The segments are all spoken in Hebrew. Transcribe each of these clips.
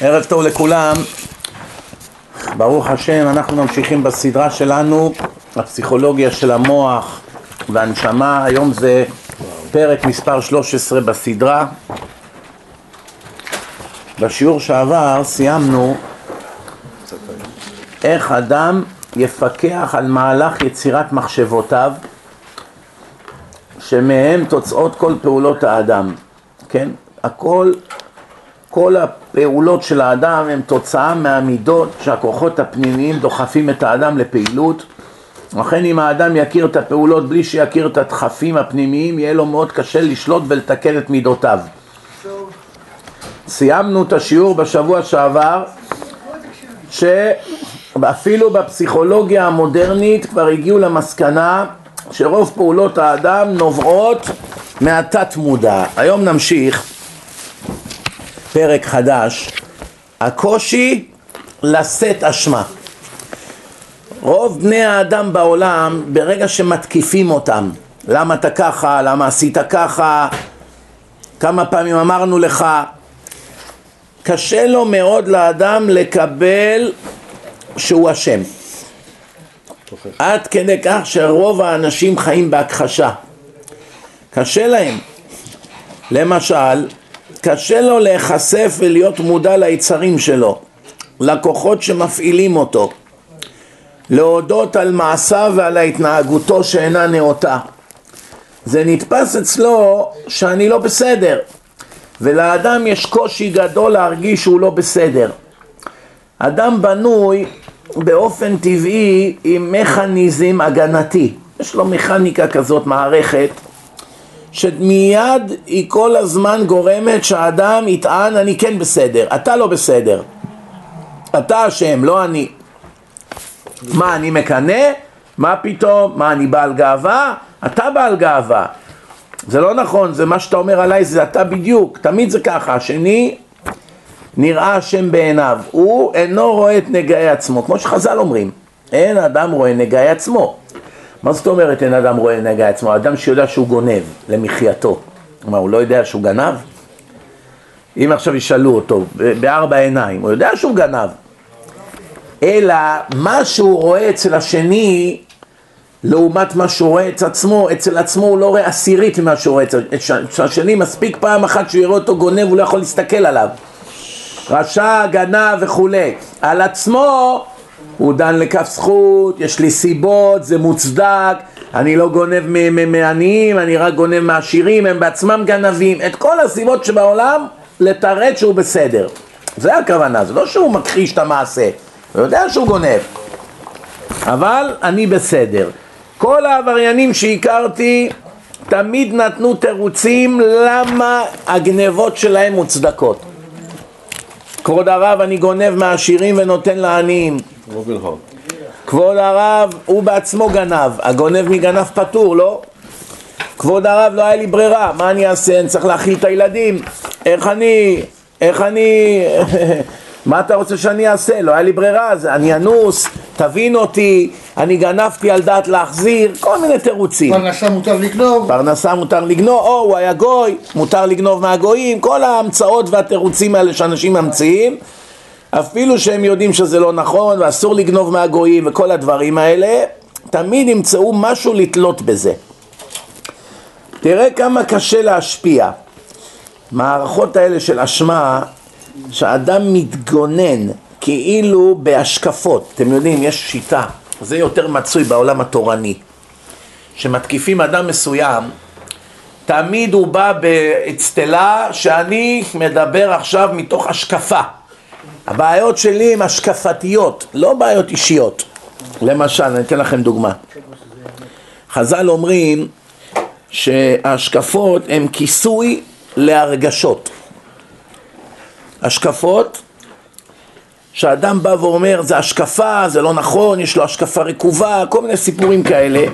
ערב טוב לכולם, ברוך השם אנחנו ממשיכים בסדרה שלנו הפסיכולוגיה של המוח והנשמה, היום זה פרק מספר 13 בסדרה. בשיעור שעבר סיימנו איך אדם יפקח על מהלך יצירת מחשבותיו שמהם תוצאות כל פעולות האדם, כן? הכל, כל הפעולות של האדם הן תוצאה מהמידות שהכוחות הפנימיים דוחפים את האדם לפעילות. לכן אם האדם יכיר את הפעולות בלי שיכיר את הדחפים הפנימיים יהיה לו מאוד קשה לשלוט ולתקן את מידותיו. סיימנו את השיעור בשבוע שעבר שאפילו בפסיכולוגיה המודרנית כבר הגיעו למסקנה שרוב פעולות האדם נובעות מהתת מודע. היום נמשיך פרק חדש, הקושי לשאת אשמה. רוב בני האדם בעולם, ברגע שמתקיפים אותם, למה אתה ככה, למה עשית ככה, כמה פעמים אמרנו לך, קשה לו מאוד לאדם לקבל שהוא אשם. עד כדי כך שרוב האנשים חיים בהכחשה. קשה להם. למשל, קשה לו להיחשף ולהיות מודע ליצרים שלו, לכוחות שמפעילים אותו, להודות על מעשיו ועל התנהגותו שאינה נאותה. זה נתפס אצלו שאני לא בסדר, ולאדם יש קושי גדול להרגיש שהוא לא בסדר. אדם בנוי באופן טבעי עם מכניזם הגנתי. יש לו מכניקה כזאת, מערכת, שמיד היא כל הזמן גורמת שהאדם יטען אני כן בסדר, אתה לא בסדר. אתה אשם, לא אני. מה, אני מקנא? מה פתאום? מה, אני בעל גאווה? אתה בעל גאווה. זה לא נכון, זה מה שאתה אומר עליי, זה אתה בדיוק, תמיד זה ככה. השני נראה השם בעיניו, הוא אינו רואה את נגעי עצמו, כמו שחז"ל אומרים, אין אדם רואה נגעי עצמו. מה זאת אומרת אין אדם רואה נגעי עצמו? אדם שיודע שהוא גונב למחייתו, מה הוא לא יודע שהוא גנב? אם עכשיו ישאלו אותו בארבע עיניים, הוא יודע שהוא גנב, אלא מה שהוא רואה אצל השני לעומת מה שהוא רואה אצל עצמו, אצל עצמו הוא לא רואה עשירית ממה שהוא רואה אצל השני, מספיק פעם אחת שהוא יראה אותו גונב, הוא לא יכול להסתכל עליו רשע, גנב וכולי. על עצמו הוא דן לכף זכות, יש לי סיבות, זה מוצדק, אני לא גונב מעניים, אני רק גונב מעשירים, הם בעצמם גנבים, את כל הסיבות שבעולם לתרץ שהוא בסדר. זה הכוונה, זה לא שהוא מכחיש את המעשה, הוא יודע שהוא גונב. אבל אני בסדר. כל העבריינים שהכרתי תמיד נתנו תירוצים למה הגנבות שלהם מוצדקות. כבוד הרב אני גונב מהעשירים ונותן לעניים כבוד הרב הוא בעצמו גנב, הגונב מגנב פטור, לא? כבוד הרב לא היה לי ברירה, מה אני אעשה? אני צריך להאכיל את הילדים. איך אני, איך אני, מה אתה רוצה שאני אעשה? לא היה לי ברירה, אז אני אנוס, תבין אותי, אני גנבתי על דעת להחזיר, כל מיני תירוצים. פרנסה מותר לגנוב. פרנסה מותר לגנוב, או הוא היה גוי, מותר לגנוב מהגויים, כל ההמצאות והתירוצים האלה שאנשים ממציאים, אפילו שהם יודעים שזה לא נכון ואסור לגנוב מהגויים וכל הדברים האלה, תמיד ימצאו משהו לתלות בזה. תראה כמה קשה להשפיע. מערכות האלה של אשמה, שאדם מתגונן כאילו בהשקפות, אתם יודעים, יש שיטה, זה יותר מצוי בעולם התורני, שמתקיפים אדם מסוים, תמיד הוא בא באצטלה שאני מדבר עכשיו מתוך השקפה. הבעיות שלי הן השקפתיות, לא בעיות אישיות. למשל, אני אתן לכם דוגמה. חז"ל אומרים שההשקפות הן כיסוי להרגשות. השקפות שאדם בא ואומר זה השקפה, זה לא נכון, יש לו השקפה רקובה, כל מיני סיפורים כאלה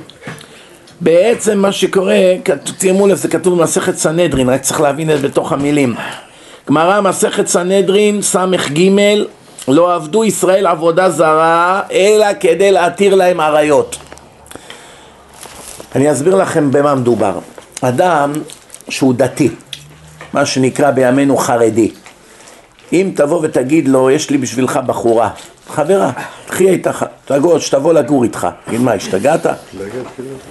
בעצם מה שקורה, תשימו לב, זה כתוב במסכת סנהדרין, רק צריך להבין את זה בתוך המילים גמרא מסכת סנהדרין ס"ג לא עבדו ישראל עבודה זרה אלא כדי להתיר להם עריות אני אסביר לכם במה מדובר אדם שהוא דתי מה שנקרא בימינו חרדי אם תבוא ותגיד לו, יש לי בשבילך בחורה, חברה, קחי איתך, תגור, שתבוא לגור איתך. תגיד, מה, השתגעת?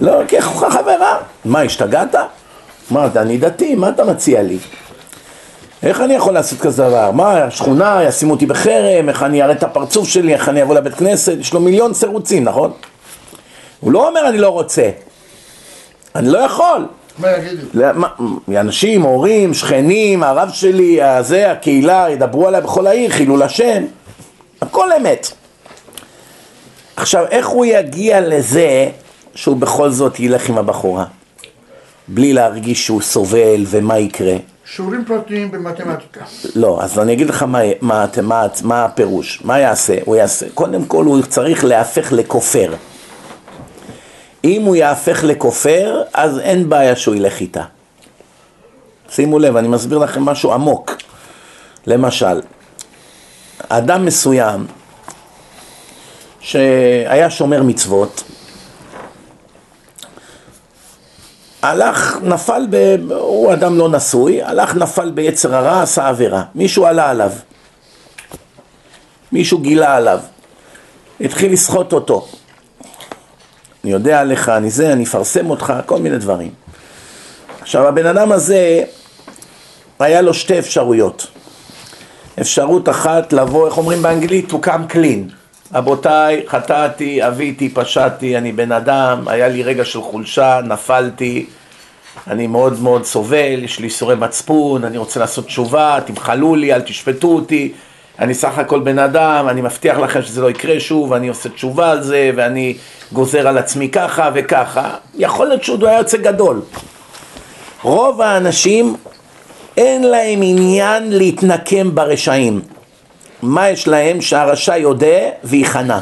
לא, קח חברה. מה, השתגעת? מה, אני דתי, מה אתה מציע לי? איך אני יכול לעשות כזה דבר? מה, השכונה, ישימו אותי בחרם, איך אני אראה את הפרצוף שלי, איך אני אבוא לבית כנסת? יש לו מיליון תירוצים, נכון? הוא לא אומר אני לא רוצה, אני לא יכול. מה יגידו? אנשים, הורים, שכנים, הרב שלי, הזה, הקהילה, ידברו עליי בכל העיר, חילול השם, הכל אמת. עכשיו, איך הוא יגיע לזה שהוא בכל זאת ילך עם הבחורה? בלי להרגיש שהוא סובל ומה יקרה? שיעורים פרטיים במתמטיקה. לא, אז אני אגיד לך מה, מה, מה, מה הפירוש, מה יעשה? הוא יעשה, קודם כל הוא צריך להפך לכופר. אם הוא יהפך לכופר, אז אין בעיה שהוא ילך איתה. שימו לב, אני מסביר לכם משהו עמוק. למשל, אדם מסוים שהיה שומר מצוות, הלך, נפל, ב... הוא אדם לא נשוי, הלך, נפל ביצר הרע, עשה עבירה. מישהו עלה עליו. מישהו גילה עליו. התחיל לסחוט אותו. אני יודע עליך, אני זה, אני אפרסם אותך, כל מיני דברים. עכשיו הבן אדם הזה, היה לו שתי אפשרויות. אפשרות אחת לבוא, איך אומרים באנגלית? to come clean. רבותיי, חטאתי, אביתי, פשעתי, אני בן אדם, היה לי רגע של חולשה, נפלתי, אני מאוד מאוד סובל, יש לי איסורי מצפון, אני רוצה לעשות תשובה, תמחלו לי, אל תשפטו אותי, אני סך הכל בן אדם, אני מבטיח לכם שזה לא יקרה שוב, אני עושה תשובה על זה, ואני גוזר על עצמי ככה וככה, יכול להיות שהוא היה יוצא גדול. רוב האנשים אין להם עניין להתנקם ברשעים. מה יש להם? שהרשע יודה וייכנע.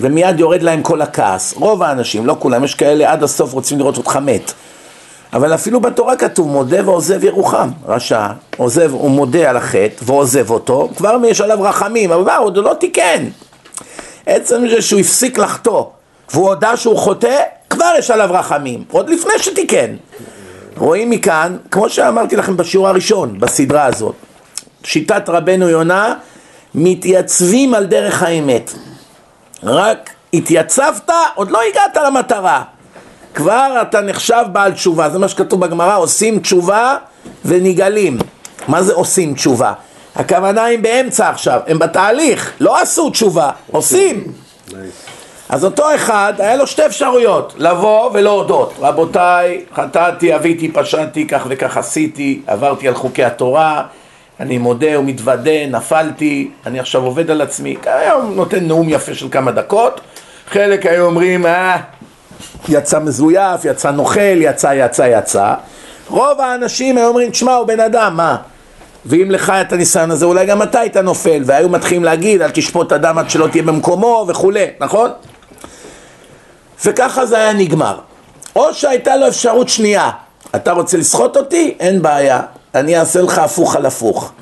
ומיד יורד להם כל הכעס. רוב האנשים, לא כולם, יש כאלה עד הסוף רוצים לראות אותך מת. אבל אפילו בתורה כתוב מודה ועוזב ירוחם. רשע עוזב, הוא מודה על החטא ועוזב אותו, כבר יש עליו רחמים, אבל מה, עוד לא תיקן. עצם זה שהוא הפסיק לחטוא והוא הודה שהוא חוטא, כבר יש עליו רחמים, עוד לפני שתיקן. רואים מכאן, כמו שאמרתי לכם בשיעור הראשון בסדרה הזאת, שיטת רבנו יונה, מתייצבים על דרך האמת. רק התייצבת, עוד לא הגעת למטרה. כבר אתה נחשב בעל תשובה, זה מה שכתוב בגמרא, עושים תשובה ונגאלים. מה זה עושים תשובה? הכוונה הם באמצע עכשיו, הם בתהליך, לא עשו תשובה, עושים. אז אותו אחד, היה לו שתי אפשרויות, לבוא ולהודות. רבותיי, חטאתי, אביתי, פשעתי, כך וכך עשיתי, עברתי על חוקי התורה, אני מודה ומתוודה, נפלתי, אני עכשיו עובד על עצמי. היום נותן נאום יפה של כמה דקות, חלק היו אומרים, אה, יצא מזויף, יצא נוכל, יצא, יצא, יצא. רוב האנשים היו אומרים, תשמע, הוא בן אדם, מה? ואם לך את הניסיון הזה, אולי גם אתה היית נופל, והיו מתחילים להגיד, אל תשפוט אדם עד שלא תהיה במקומו וכולי, נכון? וככה זה היה נגמר. או שהייתה לו אפשרות שנייה, אתה רוצה לסחוט אותי? אין בעיה, אני אעשה לך הפוך על הפוך.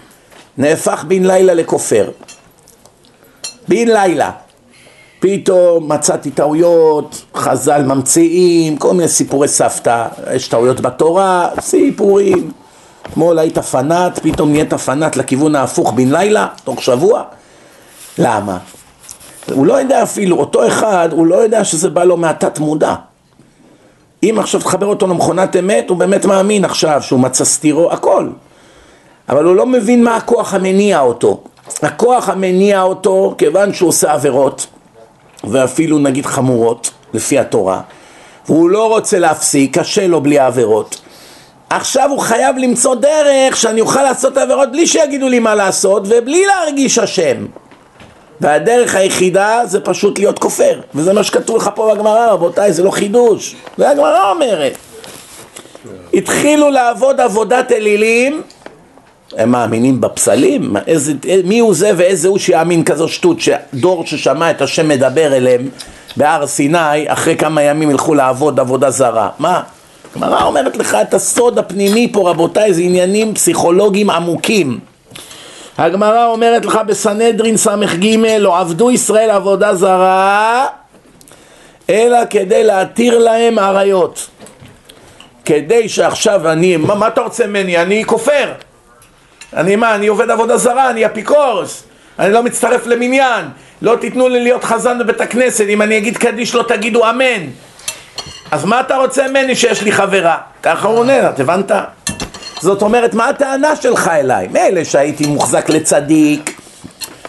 נהפך בן לילה לכופר. בן לילה. פתאום מצאתי טעויות, חז"ל ממציאים, כל מיני סיפורי סבתא, יש טעויות בתורה, סיפורים. אתמול היית פנאט, פתאום נהיית פנאט לכיוון ההפוך בן לילה, תוך שבוע. למה? הוא לא יודע אפילו, אותו אחד, הוא לא יודע שזה בא לו מהתת מודע. אם עכשיו תחבר אותו למכונת אמת, הוא באמת מאמין עכשיו שהוא מצא סתירו, הכל. אבל הוא לא מבין מה הכוח המניע אותו. הכוח המניע אותו, כיוון שהוא עושה עבירות, ואפילו נגיד חמורות, לפי התורה, והוא לא רוצה להפסיק, קשה לו בלי העבירות. עכשיו הוא חייב למצוא דרך שאני אוכל לעשות עבירות בלי שיגידו לי מה לעשות ובלי להרגיש אשם. והדרך היחידה זה פשוט להיות כופר, וזה מה שכתוב לך פה בגמרא, רבותיי, זה לא חידוש, זה הגמרא אומרת. התחילו לעבוד עבודת אלילים, הם מאמינים בפסלים? איזה, מי הוא זה ואיזה הוא שיאמין כזו שטות, שדור ששמע את השם מדבר אליהם בהר סיני, אחרי כמה ימים ילכו לעבוד עבודה זרה. מה? הגמרא אומרת לך את הסוד הפנימי פה, רבותיי, זה עניינים פסיכולוגיים עמוקים. הגמרא אומרת לך בסנהדרין ס"ג, לא עבדו ישראל עבודה זרה, אלא כדי להתיר להם עריות. כדי שעכשיו אני, מה, מה אתה רוצה ממני? אני כופר. אני מה, אני עובד עבודה זרה, אני אפיקורס, אני לא מצטרף למניין, לא תיתנו לי להיות חזן בבית הכנסת, אם אני אגיד קדיש לא תגידו אמן. אז מה אתה רוצה ממני שיש לי חברה? ככה הוא עונה, את הבנת? זאת אומרת, מה הטענה שלך אליי? מילא שהייתי מוחזק לצדיק,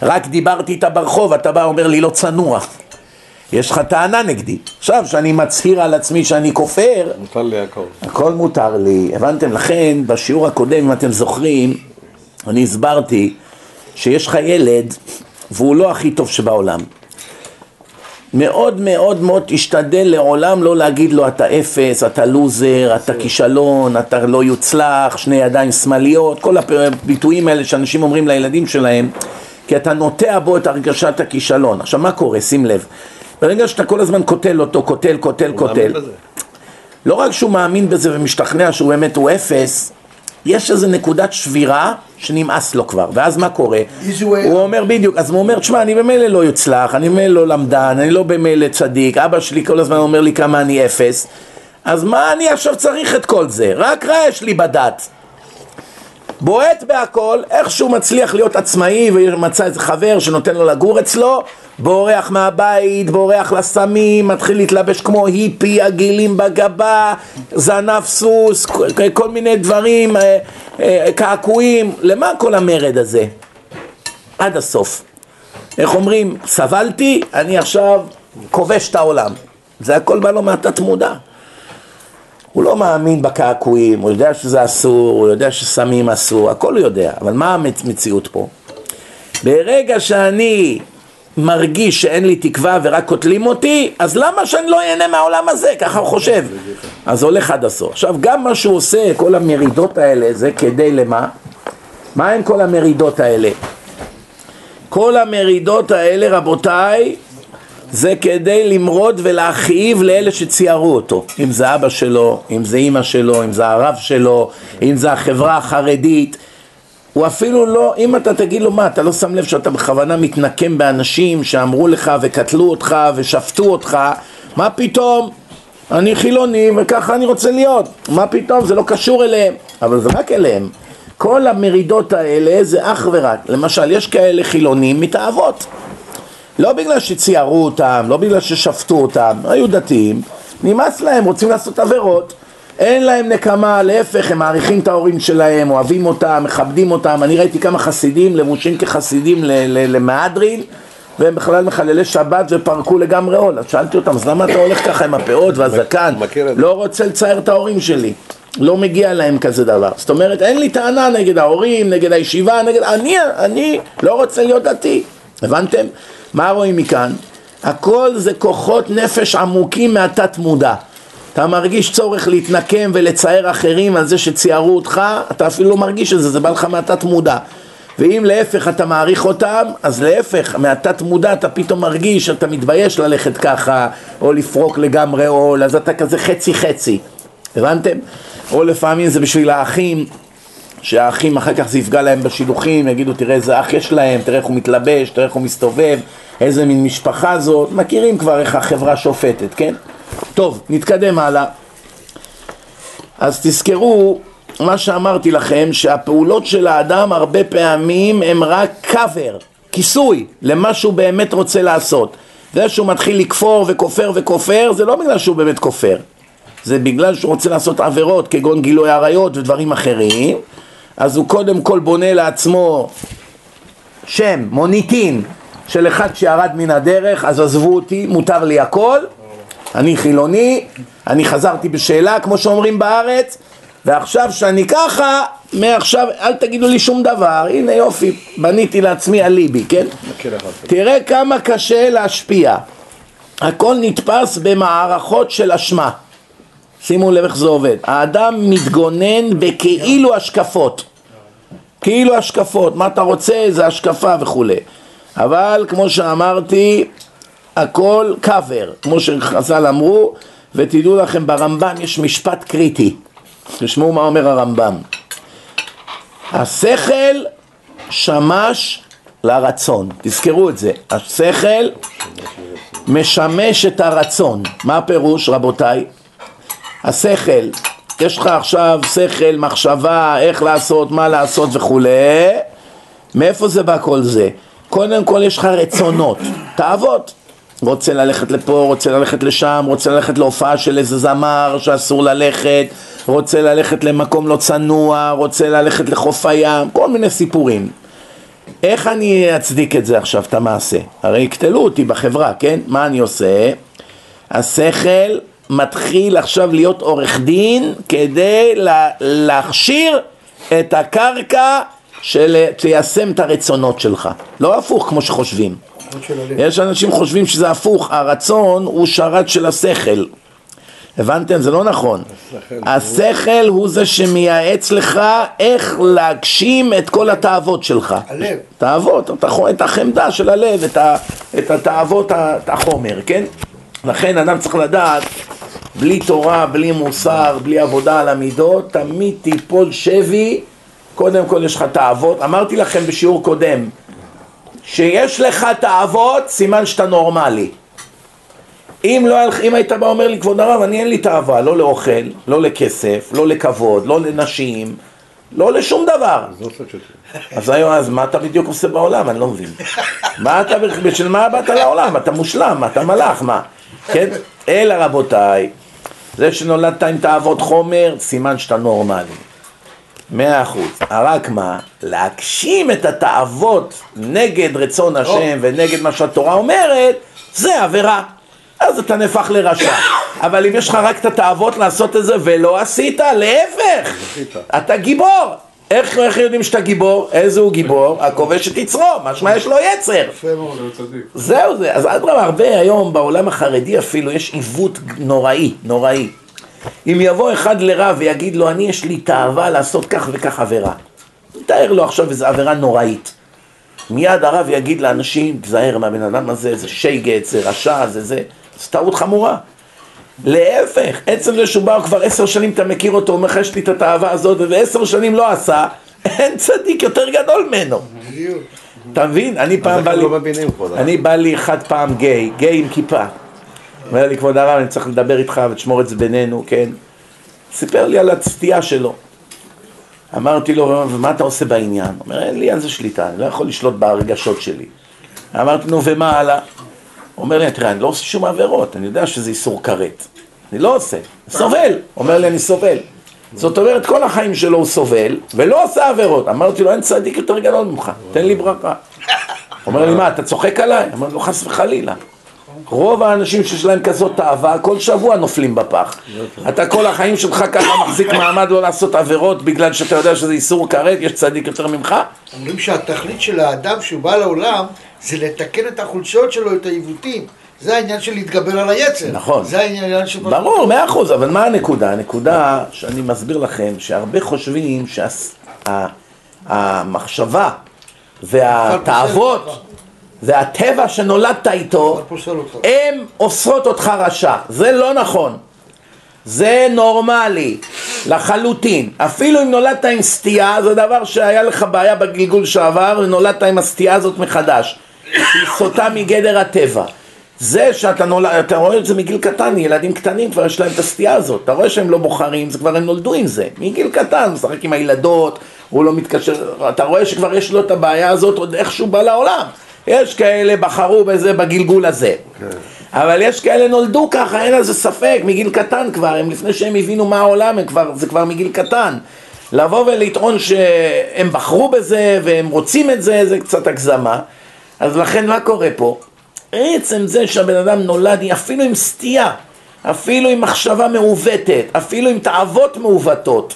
רק דיברתי איתה ברחוב, אתה בא ואומר לי לא צנוע. יש לך טענה נגדי. עכשיו, שאני מצהיר על עצמי שאני כופר, מותר לי הכל. הכל מותר לי. הבנתם? לכן, בשיעור הקודם, אם אתם זוכרים, אני הסברתי שיש לך ילד, והוא לא הכי טוב שבעולם. מאוד מאוד מאוד תשתדל לעולם לא להגיד לו אתה אפס, אתה לוזר, אתה כישלון, אתה לא יוצלח, שני ידיים שמאליות, כל הביטויים האלה שאנשים אומרים לילדים שלהם, כי אתה נוטע בו את הרגשת הכישלון. עכשיו מה קורה? שים לב. ברגע שאתה כל הזמן קוטל אותו, קוטל, קוטל, קוטל. לא רק שהוא מאמין בזה ומשתכנע שהוא באמת הוא אפס, יש איזו נקודת שבירה שנמאס לו כבר, ואז מה קורה? הוא אומר בדיוק, אז הוא אומר, תשמע, אני במילא לא יוצלח, אני במילא לא למדן, אני לא במילא צדיק, אבא שלי כל הזמן אומר לי כמה אני אפס, אז מה אני עכשיו צריך את כל זה? רק רע יש לי בדת. בועט בהכל, איכשהו מצליח להיות עצמאי ומצא איזה חבר שנותן לו לגור אצלו, בורח מהבית, בורח לסמים, מתחיל להתלבש כמו היפי, עגילים בגבה, זנב סוס, כל- מיני דברים, אה, אה, קעקועים, למה כל המרד הזה? עד הסוף. איך אומרים, סבלתי, אני עכשיו כובש את העולם. זה הכל בא לו מהתת מודע. הוא לא מאמין בקעקועים, הוא יודע שזה אסור, הוא יודע שסמים אסור, הכל הוא יודע, אבל מה המציאות פה? ברגע שאני מרגיש שאין לי תקווה ורק קוטלים אותי, אז למה שאני לא אהנה מהעולם הזה? ככה הוא חושב. אז הולך עד הסוף. עכשיו, גם מה שהוא עושה, כל המרידות האלה, זה כדי למה? מה הם כל המרידות האלה? כל המרידות האלה, רבותיי, זה כדי למרוד ולהכאיב לאלה שציירו אותו. אם זה אבא שלו, אם זה אימא שלו, אם זה הרב שלו, אם זה החברה החרדית. הוא אפילו לא, אם אתה תגיד לו מה, אתה לא שם לב שאתה בכוונה מתנקם באנשים שאמרו לך וקטלו אותך ושפטו אותך? מה פתאום, אני חילוני וככה אני רוצה להיות. מה פתאום, זה לא קשור אליהם. אבל זה רק אליהם. כל המרידות האלה זה אך ורק למשל, יש כאלה חילונים מתאהבות לא בגלל שציירו אותם, לא בגלל ששפטו אותם, היו דתיים, נמאס להם, רוצים לעשות עבירות, אין להם נקמה, להפך, הם מעריכים את ההורים שלהם, אוהבים אותם, מכבדים אותם, אני ראיתי כמה חסידים לבושים כחסידים למהדרין והם בכלל מחללי שבת ופרקו לגמרי עול, אז שאלתי אותם, אז למה אתה הולך ככה עם הפאות והזקן? לא רוצה לצייר את ההורים שלי. לא מגיע להם כזה דבר. זאת אומרת אין לי טענה נגד ההורים, נגד הישיבה, נגד... אני, אני לא רוצה להיות דתי. הבנתם? מה רואים מכאן? הכל זה כוחות נפש עמוקים מהתת מודע אתה מרגיש צורך להתנקם ולצייר אחרים על זה שציירו אותך אתה אפילו לא מרגיש את זה, זה בא לך מהתת מודע ואם להפך אתה מעריך אותם, אז להפך, מהתת מודע אתה פתאום מרגיש שאתה מתבייש ללכת ככה, או לפרוק לגמרי עול, אז אתה כזה חצי חצי, הבנתם? או לפעמים זה בשביל האחים, שהאחים אחר כך זה יפגע להם בשילוחים, יגידו תראה איזה אח יש להם, תראה איך הוא מתלבש, תראה איך הוא מסתובב, איזה מין משפחה זאת, מכירים כבר איך החברה שופטת, כן? טוב, נתקדם הלאה. אז תזכרו מה שאמרתי לכם, שהפעולות של האדם הרבה פעמים הם רק קאבר, כיסוי למה שהוא באמת רוצה לעשות. זה שהוא מתחיל לכפור וכופר וכופר, זה לא בגלל שהוא באמת כופר. זה בגלל שהוא רוצה לעשות עבירות כגון גילוי עריות ודברים אחרים, אז הוא קודם כל בונה לעצמו שם, מוניטין של אחד שירד מן הדרך, אז עזבו אותי, מותר לי הכל, אני חילוני, אני חזרתי בשאלה כמו שאומרים בארץ, ועכשיו שאני ככה, מעכשיו אל תגידו לי שום דבר, הנה יופי, בניתי לעצמי אליבי, כן? תראה כמה קשה להשפיע. הכל נתפס במערכות של אשמה. שימו לב איך זה עובד. האדם מתגונן בכאילו השקפות. כאילו השקפות, מה אתה רוצה זה השקפה וכולי. אבל כמו שאמרתי, הכל קאבר, כמו שחז"ל אמרו, ותדעו לכם ברמב"ם יש משפט קריטי. תשמעו מה אומר הרמב"ם. השכל שמש לרצון, תזכרו את זה, השכל משמש את הרצון, מה הפירוש רבותיי? השכל יש לך עכשיו שכל, מחשבה, איך לעשות, מה לעשות וכולי, מאיפה זה בא כל זה? קודם כל יש לך רצונות, תאוות. רוצה ללכת לפה, רוצה ללכת לשם, רוצה ללכת להופעה של איזה זמר שאסור ללכת, רוצה ללכת למקום לא צנוע, רוצה ללכת לחוף הים, כל מיני סיפורים. איך אני אצדיק את זה עכשיו, את המעשה? הרי יקטלו אותי בחברה, כן? מה אני עושה? השכל מתחיל עכשיו להיות עורך דין כדי לה, להכשיר את הקרקע שתיישם את הרצונות שלך. לא הפוך כמו שחושבים. יש אנשים חושבים שזה הפוך, הרצון הוא שרת של השכל. הבנתם? זה לא נכון. השכל הוא זה שמייעץ לך איך להגשים את כל התאוות שלך. הלב. תאוות, את החמדה של הלב, את, התאוות, החומר, כן? לכן אדם צריך לדעת, בלי תורה, בלי מוסר, בלי עבודה על המידות, תמיד תיפול שבי, קודם כל יש לך תאוות. אמרתי לכם בשיעור קודם, שיש לך תאוות, סימן שאתה נורמלי. אם, לא, אם היית בא אומר לי, כבוד הרב, אני אין לי תאווה, לא לאוכל, לא לכסף, לא לכבוד, לא לנשים, לא לשום דבר. אז היום, אז מה אתה בדיוק עושה בעולם? אני לא מבין. מה אתה, בשביל מה באת לעולם? אתה מושלם, אתה מלאך, מה? כן? אלא רבותיי, זה שנולדת עם תאוות חומר, סימן שאתה נורמלי. מאה אחוז. רק מה? להגשים את התאוות נגד רצון השם ונגד מה שהתורה אומרת, זה עבירה. אז אתה נהפך לרשע. אבל אם יש לך רק את התאוות לעשות את זה ולא עשית, להפך, אתה גיבור. איך, איך יודעים שאתה גיבור? איזה הוא גיבור? הכובש את יצרו, משמע יש לו יצר. זהו זה, אז אדרבה, הרבה היום בעולם החרדי אפילו יש עיוות נוראי, נוראי. אם יבוא אחד לרב ויגיד לו, אני יש לי תאווה לעשות כך וכך עבירה. תאר לו עכשיו איזו עבירה נוראית. מיד הרב יגיד לאנשים, תזהר מהבן אדם הזה, זה שייגט, זה רשע, זה זה, זו טעות חמורה. להפך, עצם זה שהוא בא כבר עשר שנים, אתה מכיר אותו, הוא אומר לך, יש לי את התאווה הזאת, ועשר שנים לא עשה, אין צדיק יותר גדול ממנו. אתה מבין? אני פעם בא לי, לא הרב. אני בא לי אחד פעם גיי, גיי עם כיפה. אומר לי, כבוד הרב, אני צריך לדבר איתך ותשמור את זה בינינו, כן? סיפר לי על הסטייה שלו. אמרתי לו, ומה אתה עושה בעניין? הוא אומר, אין לי על זה שליטה, אני לא יכול לשלוט ברגשות שלי. אמרתי, נו, ומה הלאה? אומר לי, תראה, אני לא עושה שום עבירות, אני יודע שזה איסור כרת. אני לא עושה, סובל. אומר לי, אני סובל. זאת אומרת, כל החיים שלו הוא סובל, ולא עושה עבירות. אמרתי לו, אין צדיק יותר גדול ממך, תן לי ברכה. אומר לי, מה, אתה צוחק עליי? אמרתי לו, חס וחלילה. רוב האנשים שיש להם כזאת תאווה, כל שבוע נופלים בפח. אתה כל החיים שלך ככה מחזיק מעמד לא לעשות עבירות בגלל שאתה יודע שזה איסור כרת, יש צדיק יותר ממך? אומרים שהתכלית של האדם שהוא בא לעולם זה לתקן את החולשות שלו, את העיוותים. זה העניין של להתגבר על היצר. נכון. זה העניין של... ברור, מאה אחוז, אבל מה הנקודה? הנקודה שאני מסביר לכם, שהרבה חושבים שהמחשבה והתאוות והטבע שנולדת איתו. הם אוסרות אותך רשע. זה לא נכון. זה נורמלי, לחלוטין. אפילו אם נולדת עם סטייה, זה דבר שהיה לך בעיה בגלגול שעבר, ונולדת עם הסטייה הזאת מחדש. שהיא סוטה מגדר הטבע. זה שאתה נולד, אתה רואה את זה מגיל קטן, ילדים קטנים כבר יש להם את הסטייה הזאת, אתה רואה שהם לא בוחרים, זה כבר הם נולדו עם זה, מגיל קטן, משחק עם הילדות, הוא לא מתקשר, אתה רואה שכבר יש לו את הבעיה הזאת עוד איכשהו בא לעולם, יש כאלה בחרו בזה בגלגול הזה, אבל יש כאלה נולדו ככה, אין על זה ספק, מגיל קטן כבר, הם לפני שהם הבינו מה העולם, כבר, זה כבר מגיל קטן, לבוא ולטעון שהם בחרו בזה והם רוצים את זה, זה קצת הגזמה, אז לכן מה קורה פה? עצם זה שהבן אדם נולד אפילו עם סטייה, אפילו עם מחשבה מעוותת, אפילו עם תאוות מעוותות,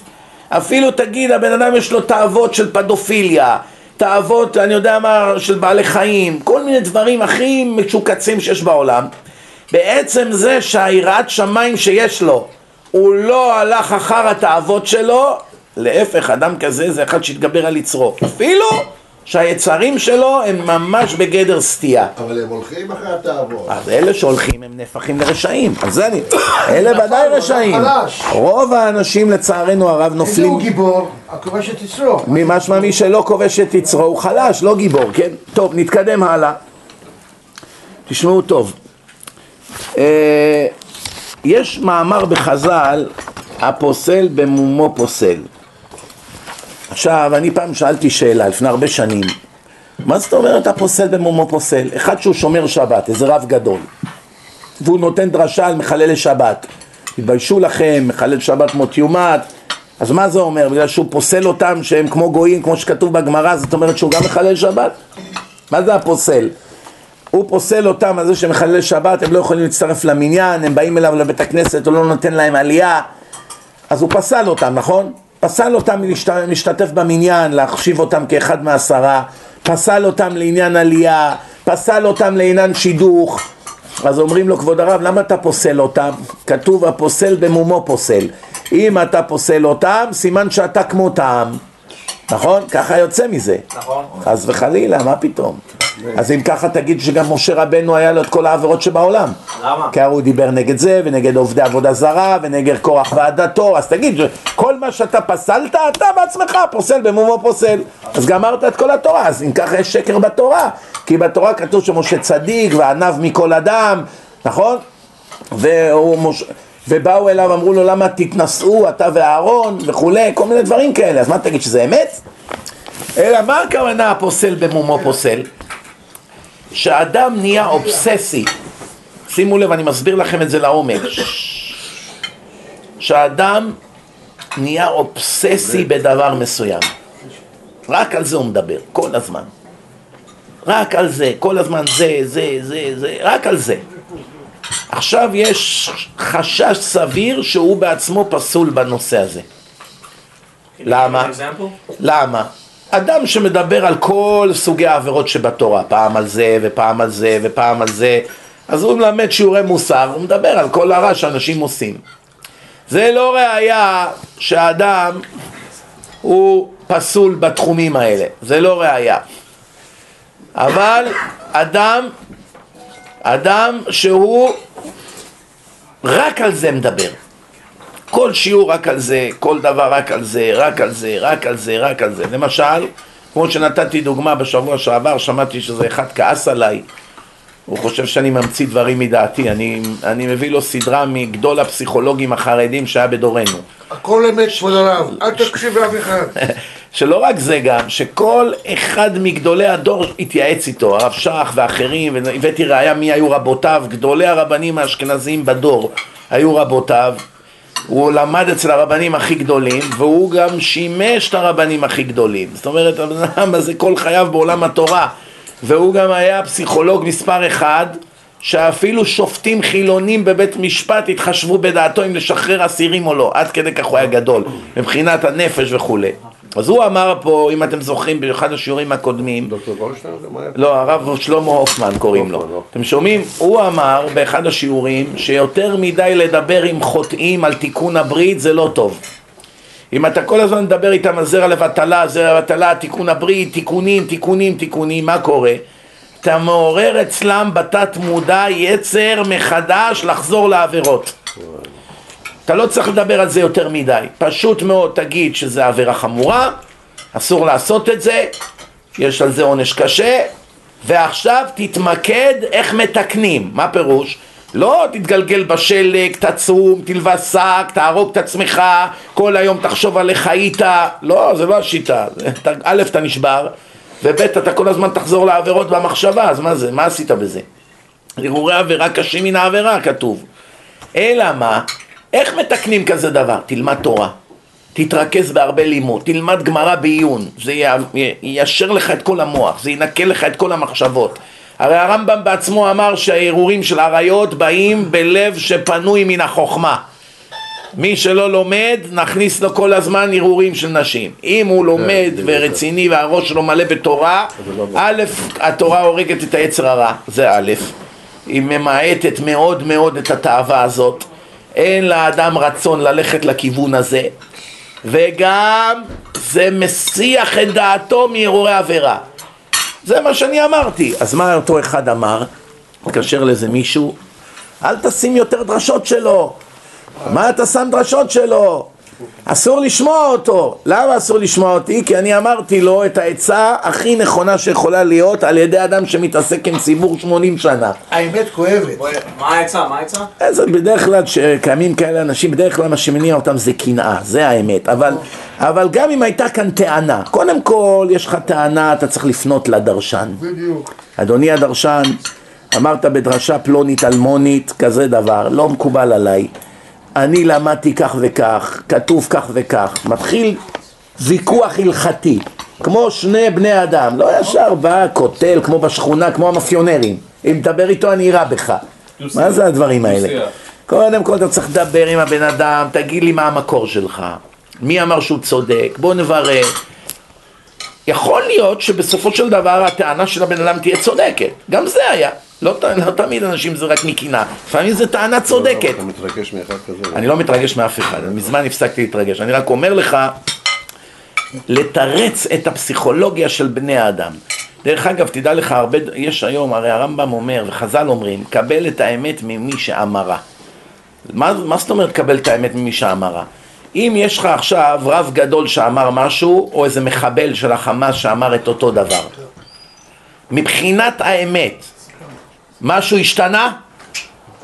אפילו תגיד הבן אדם יש לו תאוות של פדופיליה, תאוות, אני יודע מה, של בעלי חיים, כל מיני דברים הכי משוקצים שיש בעולם, בעצם זה שהיראת שמיים שיש לו, הוא לא הלך אחר התאוות שלו, להפך, אדם כזה זה אחד שהתגבר על יצרו, אפילו שהיצרים שלו הם ממש בגדר סטייה. אבל הם הולכים אחרי התאוות. אז אלה שהולכים הם נהפכים לרשעים, אז זה אני, אלה ודאי רשעים. רוב האנשים לצערנו הרב איזה נופלים, הוא גיבור? הכובש את יצרו. ממשמע מי שלא כובש את יצרו הוא חלש, לא גיבור, כן? טוב, נתקדם הלאה. תשמעו טוב. אה, יש מאמר בחז"ל הפוסל במומו פוסל. עכשיו, אני פעם שאלתי שאלה, לפני הרבה שנים, מה זאת אומרת הפוסל במומו פוסל? אחד שהוא שומר שבת, איזה רב גדול, והוא נותן דרשה על מחללי שבת. תתביישו לכם, מחלל שבת מות יומת, אז מה זה אומר? בגלל שהוא פוסל אותם שהם כמו גויים, כמו שכתוב בגמרא, זאת אומרת שהוא גם מחלל שבת? מה זה הפוסל? הוא פוסל אותם על זה שהם מחלל שבת, הם לא יכולים להצטרף למניין, הם באים אליו לבית הכנסת, הוא לא נותן להם עלייה, אז הוא פסל אותם, נכון? פסל אותם מלהשתתף במניין, להחשיב אותם כאחד מעשרה, פסל אותם לעניין עלייה, פסל אותם לעניין שידוך. אז אומרים לו, כבוד הרב, למה אתה פוסל אותם? כתוב, הפוסל במומו פוסל. אם אתה פוסל אותם, סימן שאתה כמותם. נכון? ככה יוצא מזה. נכון. חס וחלילה, מה פתאום? אז אם ככה תגיד שגם משה רבנו היה לו את כל העבירות שבעולם. למה? כי הרי הוא דיבר נגד זה, ונגד עובדי עבודה זרה, ונגד קורח ועדתו, אז תגיד, כל מה שאתה פסלת, אתה בעצמך פוסל במומו פוסל. אז גמרת את כל התורה, אז אם ככה יש שקר בתורה, כי בתורה כתוב שמשה צדיק וענב מכל אדם, נכון? והוא מש... ובאו אליו, אמרו לו למה תתנשאו אתה ואהרון וכולי, כל מיני דברים כאלה, אז מה תגיד שזה אמת? אלא מה הכוונה הפוסל במומו פוסל? שאדם נהיה אובססי, שימו לב, אני מסביר לכם את זה לעומק, שאדם נהיה אובססי בדבר מסוים, רק על זה הוא מדבר, כל הזמן, רק על זה, כל הזמן זה, זה, זה, זה, רק על זה. עכשיו יש חשש סביר שהוא בעצמו פסול בנושא הזה. למה? למה? אדם שמדבר על כל סוגי העבירות שבתורה, פעם על זה ופעם על זה ופעם על זה, אז הוא מלמד שיעורי מוסר, הוא מדבר על כל הרע שאנשים עושים. זה לא ראייה שהאדם הוא פסול בתחומים האלה, זה לא ראייה. אבל אדם, אדם שהוא רק על זה מדבר. כל שיעור רק על זה, כל דבר רק על זה, רק על זה, רק על זה, רק על זה. למשל, כמו שנתתי דוגמה בשבוע שעבר, שמעתי שזה אחד כעס עליי. הוא חושב שאני ממציא דברים מדעתי. אני, אני מביא לו סדרה מגדול הפסיכולוגים החרדים שהיה בדורנו. הכל אמת, כבוד הרב, אל תקשיב לאף אחד. שלא רק זה גם, שכל אחד מגדולי הדור התייעץ איתו, הרב שך ואחרים, והבאתי ראיה מי היו רבותיו, גדולי הרבנים האשכנזיים בדור היו רבותיו, הוא למד אצל הרבנים הכי גדולים, והוא גם שימש את הרבנים הכי גדולים. זאת אומרת, הבן אדם הזה כל חייו בעולם התורה, והוא גם היה פסיכולוג מספר אחד, שאפילו שופטים חילונים בבית משפט התחשבו בדעתו אם לשחרר אסירים או לא, עד כדי כך הוא היה גדול, מבחינת הנפש וכולי. אז הוא אמר פה, אם אתם זוכרים, באחד השיעורים הקודמים, דוקטור גולדשטיין? לא, הרב שלמה הופמן קוראים לו. הופמן, לא. אתם שומעים? הוא אמר באחד השיעורים שיותר מדי לדבר עם חוטאים על תיקון הברית זה לא טוב. אם אתה כל הזמן מדבר איתם על זרע לבטלה, זרע לבטלה, תיקון הברית, תיקונים, תיקונים, תיקונים, מה קורה? אתה מעורר אצלם בתת מודע יצר מחדש לחזור לעבירות. אתה לא צריך לדבר על זה יותר מדי, פשוט מאוד תגיד שזה עבירה חמורה, אסור לעשות את זה, יש על זה עונש קשה, ועכשיו תתמקד איך מתקנים, מה פירוש? לא תתגלגל בשלג, תצום, תלבש שק, תהרוג את עצמך, כל היום תחשוב על איך היית, לא, זה לא השיטה, א', אתה נשבר, וב', אתה כל הזמן תחזור לעבירות במחשבה, אז מה זה, מה עשית בזה? הרהורי עבירה קשים מן העבירה, כתוב. אלא מה? איך מתקנים כזה דבר? תלמד תורה. תתרכז בהרבה לימוד, תלמד גמרא בעיון, זה יישר לך את כל המוח, זה ינקה לך את כל המחשבות. הרי הרמב"ם בעצמו אמר שההרהורים של עריות באים בלב שפנוי מן החוכמה. מי שלא לומד, נכניס לו כל הזמן הרהורים של נשים. אם הוא לומד ורציני והראש שלו מלא בתורה, א', התורה הורגת את היצר הרע, זה א', היא ממעטת מאוד מאוד את התאווה הזאת, אין לאדם רצון ללכת לכיוון הזה, וגם זה מסיח את דעתו מהרהורי עבירה. זה מה שאני אמרתי. אז מה אותו אחד אמר? התקשר לזה מישהו, אל תשים יותר דרשות שלו. מה אתה שם דרשות שלו? אסור לשמוע אותו. למה אסור לשמוע אותי? כי אני אמרתי לו את העצה הכי נכונה שיכולה להיות על ידי אדם שמתעסק עם ציבור 80 שנה. האמת כואבת. מה העצה? מה העצה? אז בדרך כלל שקיימים כאלה אנשים, בדרך כלל מה שמניע אותם זה קנאה, זה האמת. אבל, אבל גם אם הייתה כאן טענה, קודם כל יש לך טענה, אתה צריך לפנות לדרשן. בדיוק. אדוני הדרשן, אמרת בדרשה פלונית אלמונית, כזה דבר, לא מקובל עליי. אני למדתי כך וכך, כתוב כך וכך. מתחיל ויכוח הלכתי, כמו שני בני אדם, לא ישר בא, קוטל, כמו בשכונה, כמו המאפיונרים. אם תדבר איתו אני אירה בך. מה זה הדברים האלה? דו-שיח. קודם כל אתה צריך לדבר עם הבן אדם, תגיד לי מה המקור שלך. מי אמר שהוא צודק? בוא נברר. יכול להיות שבסופו של דבר הטענה של הבן אדם תהיה צודקת, גם זה היה. לא, לא תמיד אנשים זה רק מקנאה, לפעמים זו טענה צודקת. אתה מתרגש מאחד כזה? אני לא מתרגש מאף אחד, מזמן הפסקתי להתרגש, אני רק אומר לך לתרץ את הפסיכולוגיה של בני האדם. דרך אגב, תדע לך, הרבה, יש היום, הרי הרמב"ם אומר, וחז"ל אומרים, קבל את האמת ממי שאמרה. מה, מה זאת אומרת קבל את האמת ממי שאמרה? אם יש לך עכשיו רב גדול שאמר משהו, או איזה מחבל של החמאס שאמר את אותו דבר, מבחינת האמת, משהו השתנה?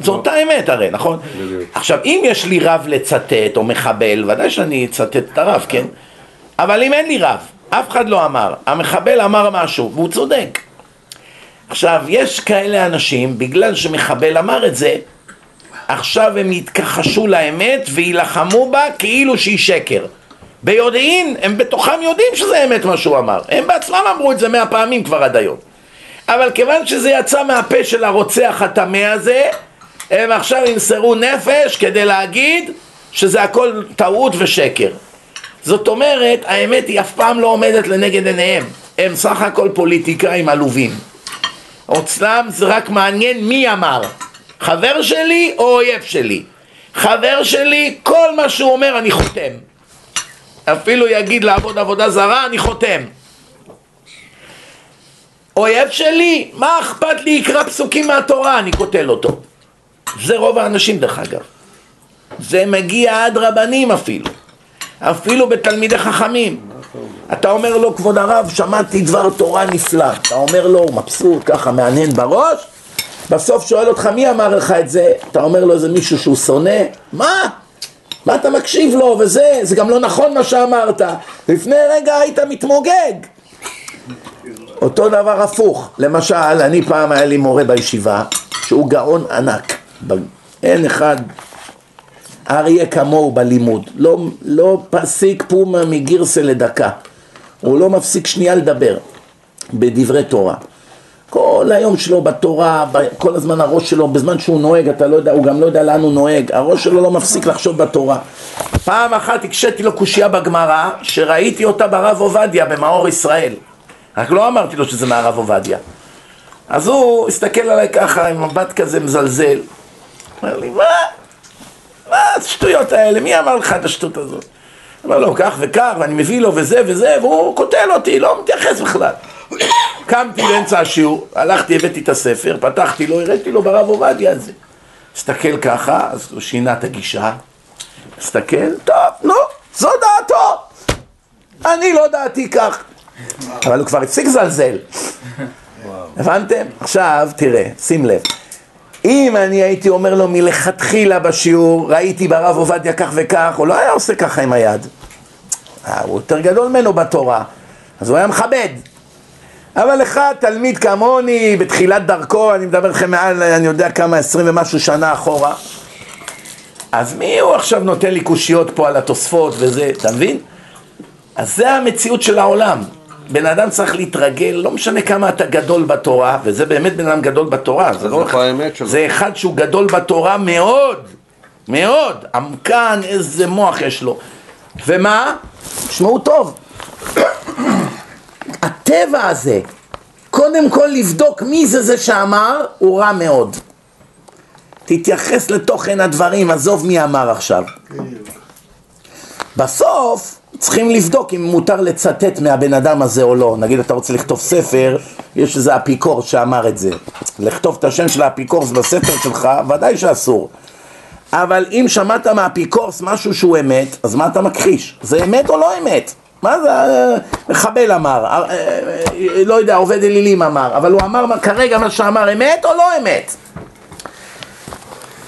זו אותה אמת הרי, נכון? עכשיו, אם יש לי רב לצטט, או מחבל, ודאי שאני אצטט את הרב, כן? אבל אם אין לי רב, אף אחד לא אמר, המחבל אמר משהו, והוא צודק. עכשיו, יש כאלה אנשים, בגלל שמחבל אמר את זה, עכשיו הם יתכחשו לאמת ויילחמו בה כאילו שהיא שקר. ביודעין, הם בתוכם יודעים שזה אמת מה שהוא אמר. הם בעצמם אמרו את זה מאה פעמים כבר עד היום. אבל כיוון שזה יצא מהפה של הרוצח הטמא הזה, הם עכשיו ימסרו נפש כדי להגיד שזה הכל טעות ושקר. זאת אומרת, האמת היא אף פעם לא עומדת לנגד עיניהם. הם סך הכל פוליטיקאים עלובים. אצלם זה רק מעניין מי אמר, חבר שלי או אויב שלי. חבר שלי, כל מה שהוא אומר אני חותם. אפילו יגיד לעבוד עבודה זרה, אני חותם. אויב שלי, מה אכפת לי יקרא פסוקים מהתורה, אני קוטל אותו. זה רוב האנשים דרך אגב. זה מגיע עד רבנים אפילו. אפילו בתלמידי חכמים. אתה אומר לו, כבוד הרב, שמעתי דבר תורה נפלא. אתה אומר לו, הוא מבסוט, ככה מהנהן בראש, בסוף שואל אותך, מי אמר לך את זה? אתה אומר לו, זה מישהו שהוא שונא? מה? מה אתה מקשיב לו וזה? זה גם לא נכון מה שאמרת. לפני רגע היית מתמוגג. אותו דבר הפוך. למשל, אני פעם היה לי מורה בישיבה, שהוא גאון ענק. אין אחד אריה כמוהו בלימוד. לא, לא פסיק פומה מגירסה לדקה. הוא לא מפסיק שנייה לדבר בדברי תורה. כל היום שלו בתורה, כל הזמן הראש שלו, בזמן שהוא נוהג, אתה לא יודע, הוא גם לא יודע לאן הוא נוהג, הראש שלו לא מפסיק לחשוב בתורה. פעם אחת הקשיתי לו קושייה בגמרא, שראיתי אותה ברב עובדיה במאור ישראל. רק לא אמרתי לו שזה מהרב עובדיה. אז הוא הסתכל עליי ככה עם מבט כזה מזלזל. אומר לי, מה? מה השטויות האלה? מי אמר לך את השטות הזאת? אמר לו, כך וכך, ואני מביא לו וזה וזה, והוא קוטל אותי, לא מתייחס בכלל. קמתי באמצע השיעור, הלכתי, הבאתי את הספר, פתחתי לו, הראיתי לו ברב עובדיה הזה. הסתכל ככה, אז הוא שינה את הגישה, הסתכל, טוב, נו, זו דעתו. אני לא דעתי כך. אבל הוא כבר הפסיק לזלזל. הבנתם? עכשיו, תראה, שים לב. אם אני הייתי אומר לו מלכתחילה בשיעור, ראיתי ברב עובדיה כך וכך, הוא לא היה עושה ככה עם היד. אה, הוא יותר גדול ממנו בתורה, אז הוא היה מכבד. אבל לך, תלמיד כמוני, בתחילת דרכו, אני מדבר לכם מעל, אני יודע כמה, עשרים ומשהו שנה אחורה, אז מי הוא עכשיו נותן לי קושיות פה על התוספות וזה, אתה מבין? אז זה המציאות של העולם. בן אדם צריך להתרגל, לא משנה כמה אתה גדול בתורה, וזה באמת בן אדם גדול בתורה, זה לא? זה אחד שהוא גדול בתורה מאוד, מאוד, עמקן, איזה מוח יש לו. ומה? תשמעו טוב, הטבע הזה, קודם כל לבדוק מי זה זה שאמר, הוא רע מאוד. תתייחס לתוכן הדברים, עזוב מי אמר עכשיו. בסוף צריכים לבדוק אם מותר לצטט מהבן אדם הזה או לא. נגיד אתה רוצה לכתוב ספר, יש איזה אפיקורס שאמר את זה. לכתוב את השם של האפיקורס בספר שלך, ודאי שאסור. אבל אם שמעת מהאפיקורס משהו שהוא אמת, אז מה אתה מכחיש? זה אמת או לא אמת? מה זה, אה, מחבל אמר, אה, אה, לא יודע, עובד אלילים אמר, אבל הוא אמר כרגע מה שאמר אמת או לא אמת?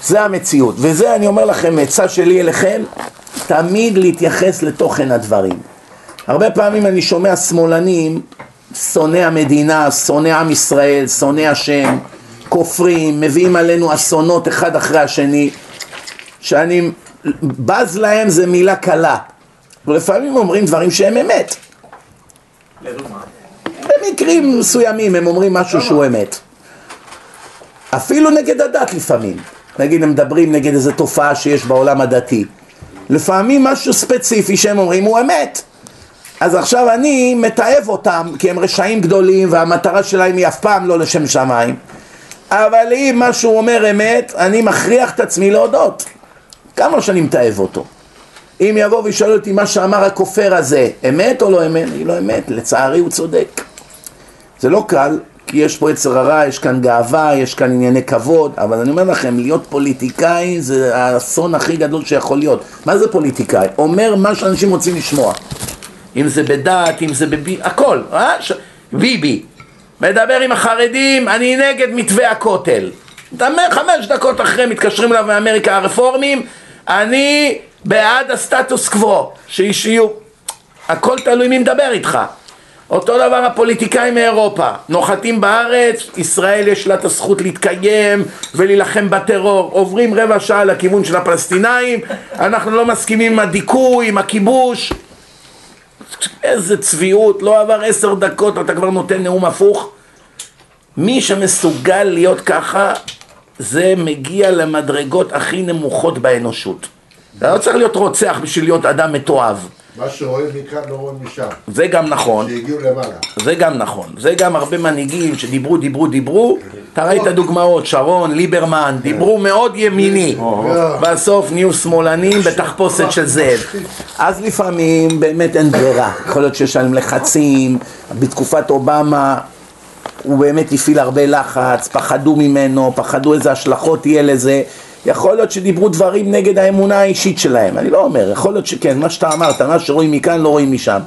זה המציאות, וזה אני אומר לכם, עצה שלי אליכם, תמיד להתייחס לתוכן הדברים. הרבה פעמים אני שומע שמאלנים, שונא המדינה, שונא עם ישראל, שונא השם, כופרים, מביאים עלינו אסונות אחד אחרי השני, שאני בז להם זה מילה קלה, ולפעמים אומרים דברים שהם אמת. במקרים מסוימים הם אומרים משהו שהוא אמת. אפילו נגד הדת לפעמים. נגיד הם מדברים נגד איזו תופעה שיש בעולם הדתי. לפעמים משהו ספציפי שהם אומרים הוא אמת. אז עכשיו אני מתעב אותם כי הם רשעים גדולים והמטרה שלהם היא אף פעם לא לשם שמיים אבל אם מה שהוא אומר אמת, אני מכריח את עצמי להודות כמה שאני מתעב אותו אם יבוא וישאל אותי מה שאמר הכופר הזה, אמת או לא אמת? אני לא אמת, לצערי הוא צודק זה לא קל, כי יש פה יצר הרע, יש כאן גאווה, יש כאן ענייני כבוד, אבל אני אומר לכם, להיות פוליטיקאי זה האסון הכי גדול שיכול להיות. מה זה פוליטיקאי? אומר מה שאנשים רוצים לשמוע. אם זה בדת, אם זה בבי... הכל, אה? ש... ביבי. מדבר עם החרדים, אני נגד מתווה הכותל. חמש דקות אחרי מתקשרים אליו מאמריקה הרפורמים, אני בעד הסטטוס קוו, שישיו. הכל תלוי מי מדבר איתך. אותו דבר הפוליטיקאים מאירופה, נוחתים בארץ, ישראל יש לה את הזכות להתקיים ולהילחם בטרור, עוברים רבע שעה לכיוון של הפלסטינאים, אנחנו לא מסכימים עם הדיכוי, עם הכיבוש, איזה צביעות, לא עבר עשר דקות אתה כבר נותן נאום הפוך. מי שמסוגל להיות ככה, זה מגיע למדרגות הכי נמוכות באנושות. אתה לא צריך להיות רוצח בשביל להיות אדם מתועב. מה שרואים מכאן לא רואים משם. זה גם נכון. שהגיעו למעלה. זה גם נכון. זה גם הרבה מנהיגים שדיברו, דיברו, דיברו. אתה ראית דוגמאות, שרון, ליברמן, דיברו מאוד ימיני. בסוף נהיו שמאלנים בתחפושת של זאב. אז לפעמים באמת אין ברירה. יכול להיות שיש להם לחצים. בתקופת אובמה הוא באמת הפעיל הרבה לחץ, פחדו ממנו, פחדו איזה השלכות יהיה לזה. יכול להיות שדיברו דברים נגד האמונה האישית שלהם, אני לא אומר, יכול להיות שכן, מה שאתה אמרת, מה שרואים מכאן לא רואים משם.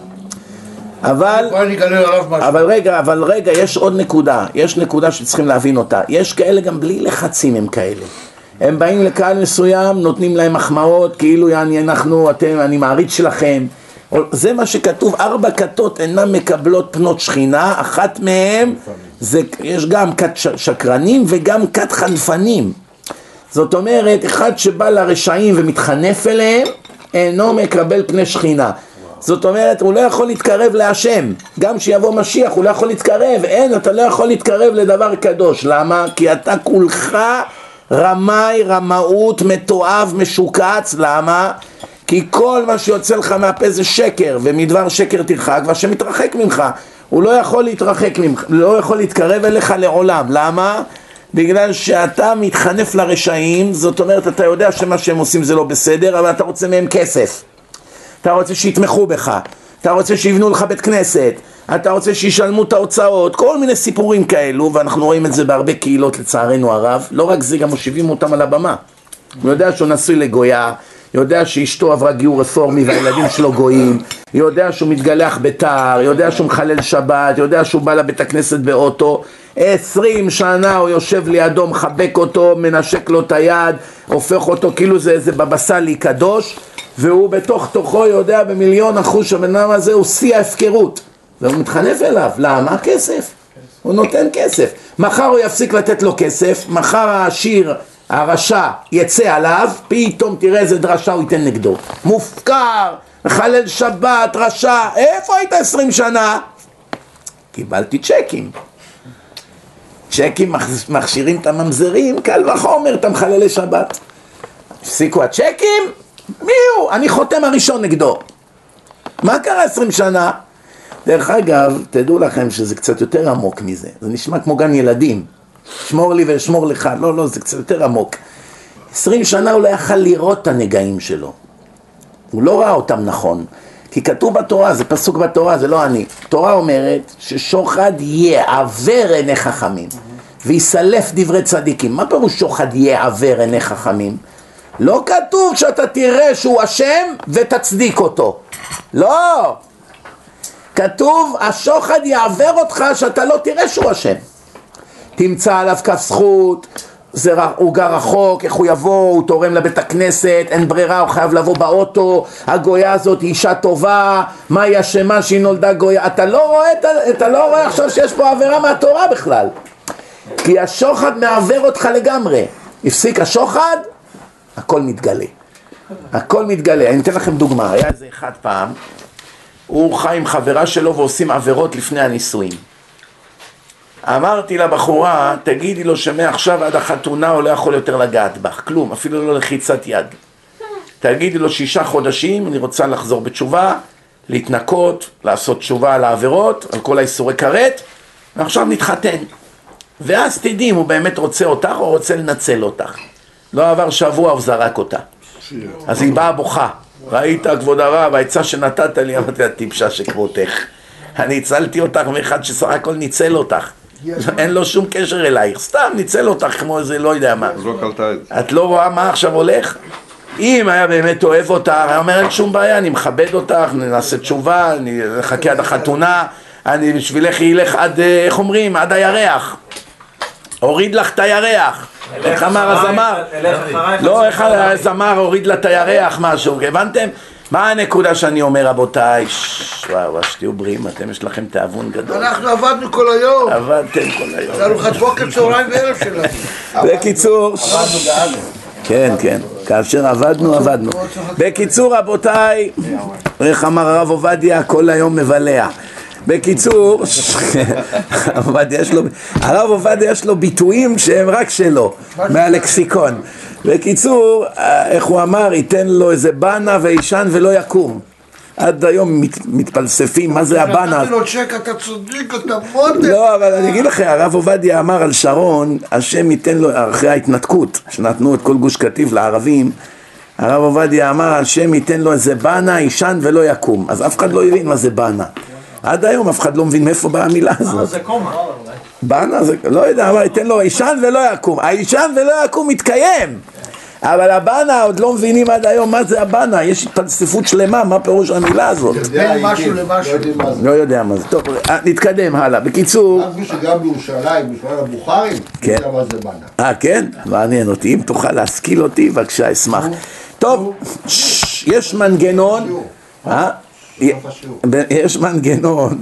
אבל, אבל רגע, אבל רגע, יש עוד נקודה, יש נקודה שצריכים להבין אותה, יש כאלה גם בלי לחצים הם כאלה. הם באים לקהל מסוים, נותנים להם מחמאות, כאילו יעני אנחנו, אתם, אני מעריץ שלכם. זה מה שכתוב, ארבע כתות אינן מקבלות פנות שכינה, אחת מהן, זה, יש גם כת שקרנים וגם כת חנפנים. זאת אומרת, אחד שבא לרשעים ומתחנף אליהם, אינו מקבל פני שכינה. זאת אומרת, הוא לא יכול להתקרב להשם. גם כשיבוא משיח הוא לא יכול להתקרב. אין, אתה לא יכול להתקרב לדבר קדוש. למה? כי אתה כולך רמאי, רמאות, מתועב, משוקץ. למה? כי כל מה שיוצא לך מהפה זה שקר, ומדבר שקר תרחק, והשם מתרחק ממך. הוא לא יכול להתרחק ממך, לא יכול להתקרב אליך לעולם. למה? בגלל שאתה מתחנף לרשעים, זאת אומרת אתה יודע שמה שהם עושים זה לא בסדר, אבל אתה רוצה מהם כסף. אתה רוצה שיתמכו בך, אתה רוצה שיבנו לך בית כנסת, אתה רוצה שישלמו את ההוצאות, כל מיני סיפורים כאלו, ואנחנו רואים את זה בהרבה קהילות לצערנו הרב, לא רק זה, גם מושיבים אותם על הבמה. הוא יודע שהוא נשוי לגויה, יודע שאשתו עברה גיור רפורמי והילדים שלו גויים, יודע שהוא מתגלח בתער, יודע שהוא מחלל שבת, יודע שהוא בא לבית הכנסת באוטו, עשרים שנה הוא יושב לידו, מחבק אותו, מנשק לו את היד, הופך אותו כאילו זה איזה בבא סאלי קדוש, והוא בתוך תוכו יודע במיליון אחוז שהבן אדם הזה הוא שיא ההפקרות, והוא מתחנף אליו, למה? כסף, הוא נותן כסף, מחר הוא יפסיק לתת לו כסף, מחר העשיר הרשע יצא עליו, פתאום תראה איזה דרשה הוא ייתן נגדו. מופקר, מחלל שבת, רשע, איפה היית עשרים שנה? קיבלתי צ'קים. צ'קים מכשירים את הממזרים, קל וחומר את המחללי שבת. הפסיקו הצ'קים? מי הוא? אני חותם הראשון נגדו. מה קרה עשרים שנה? דרך אגב, תדעו לכם שזה קצת יותר עמוק מזה. זה נשמע כמו גן ילדים. שמור לי ואשמור לך. לא, לא, זה קצת יותר עמוק. עשרים שנה הוא לא יכל לראות את הנגעים שלו. הוא לא ראה אותם נכון. כי כתוב בתורה, זה פסוק בתורה, זה לא אני. תורה אומרת ששוחד יעוור עיני חכמים ויסלף דברי צדיקים. מה פירוש שוחד יעוור עיני חכמים? לא כתוב שאתה תראה שהוא אשם ותצדיק אותו. לא. כתוב, השוחד יעוור אותך שאתה לא תראה שהוא אשם. תמצא עליו כף זכות, זה, הוא גר רחוק, איך הוא יבוא, הוא תורם לבית הכנסת, אין ברירה, הוא חייב לבוא באוטו, הגויה הזאת היא אישה טובה, מה היא אשמה שהיא נולדה גויה, אתה לא רואה, אתה לא רואה עכשיו שיש פה עבירה מהתורה בכלל, כי השוחד מעוור אותך לגמרי, הפסיק השוחד, הכל מתגלה, הכל מתגלה, אני אתן לכם דוגמה, היה איזה אחד פעם, הוא חי עם חברה שלו ועושים עבירות לפני הנישואים אמרתי לבחורה, תגידי לו שמעכשיו עד החתונה הוא לא יכול יותר לגעת בך, כלום, אפילו לא לחיצת יד. תגידי לו שישה חודשים, אני רוצה לחזור בתשובה, להתנקות, לעשות תשובה על העבירות, על כל האיסורי כרת, ועכשיו נתחתן. ואז תדעי אם הוא באמת רוצה אותך או רוצה לנצל אותך. לא עבר שבוע, הוא זרק אותה. אז היא באה בוכה. ראית, כבוד הרב, העצה שנתת לי, אמרתי לה, טיפשה שכמותך. אני הצלתי אותך מאחד שסך הכל ניצל אותך. אין לו שום קשר אלייך, סתם ניצל אותך כמו איזה לא יודע מה. אז לא קלטה את זה. את לא רואה מה עכשיו הולך? אם היה באמת אוהב אותך, היה אומר אין שום בעיה, אני מכבד אותך, נעשה תשובה, אני אחכה עד החתונה, אני בשבילך ילך עד, אה, איך אומרים, עד הירח. הוריד לך את הירח. איך אמר הזמר? לא, איך הזמר הוריד לה את הירח, משהו, הבנתם? מה הנקודה שאני אומר, רבותיי? וואו, וואו, שתהיו בריאים, אתם יש לכם תיאבון גדול. אנחנו עבדנו כל היום. עבדתם כל היום. זה ארוחת בוקר, צהריים וערב שלנו. בקיצור, כן, כן, כאשר עבדנו, עבדנו. בקיצור, רבותיי, איך אמר הרב עובדיה, כל היום מבלע. בקיצור, הרב עובדיה יש לו ביטויים שהם רק שלו, מהלקסיקון. בקיצור, איך הוא אמר, ייתן לו איזה בנה ויישן ולא יקום. עד היום מת, מתפלספים, מה זה הבנה? נתתי לו צ'ק, אתה צדיק, אתה מוטה. לא, אבל אני אגיד לכם, הרב עובדיה אמר על שרון, השם ייתן לו, אחרי ההתנתקות, שנתנו את כל גוש קטיף לערבים, הרב עובדיה אמר, השם ייתן לו איזה בנה, יישן ולא יקום. אז אף אחד לא הבין מה זה בנה. עד היום אף אחד לא מבין מאיפה באה המילה הזאת. זה קומה. בנה זה, לא יודע, אבל ייתן לו יישן ולא יקום. הישן ולא יקום מתקיים. אבל הבנה עוד לא מבינים עד היום מה זה הבנה, יש התפלספות שלמה, מה פירוש המילה הזאת. בין משהו לא למשהו. זה. לא יודע מה זה. טוב, אה, נתקדם הלאה. בקיצור, אמרו שגם בירושלים, בירושלים הבוכרים, כן. יודע מה זה בנה. אה, כן? מעניין אותי. אם תוכל להשכיל אותי, בבקשה, אשמח. טוב, יש מנגנון, אה? ב- יש מנגנון,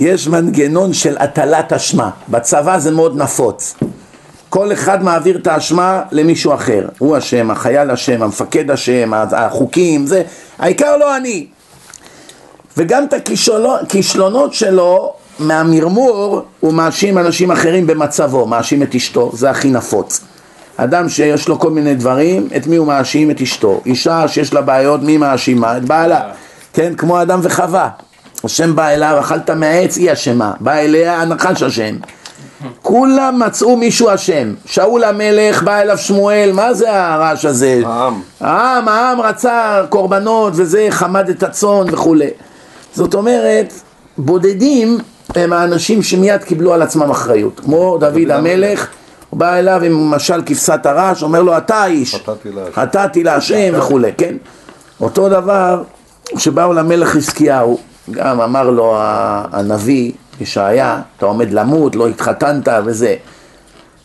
יש מנגנון של הטלת אשמה. בצבא זה מאוד נפוץ. כל אחד מעביר את האשמה למישהו אחר. הוא אשם, החייל אשם, המפקד אשם, החוקים, זה. העיקר לא אני. וגם את הכישלונות, שלו מהמרמור הוא מאשים אנשים אחרים במצבו, מאשים את אשתו, זה הכי נפוץ. אדם שיש לו כל מיני דברים, את מי הוא מאשים? את אשתו. אישה שיש לה בעיות, מי מאשימה? את בעלה. כן, כמו אדם וחווה. השם בא אליו, אכלת מהעץ, היא אשמה. בא אליה, הנחש אשם. כולם מצאו מישהו אשם. שאול המלך, בא אליו שמואל, מה זה הרעש הזה? העם. העם, העם רצה קורבנות וזה, חמד את הצאן וכולי. זאת אומרת, בודדים הם האנשים שמיד קיבלו על עצמם אחריות. כמו דוד המלך, הוא בא אליו עם משל כבשת הרש, אומר לו, אתה האיש, חטאתי להשם." להשם וכולי, כן? אותו דבר שבאו למלך חזקיהו, גם אמר לו הנביא ישעיה, אתה עומד למות, לא התחתנת וזה.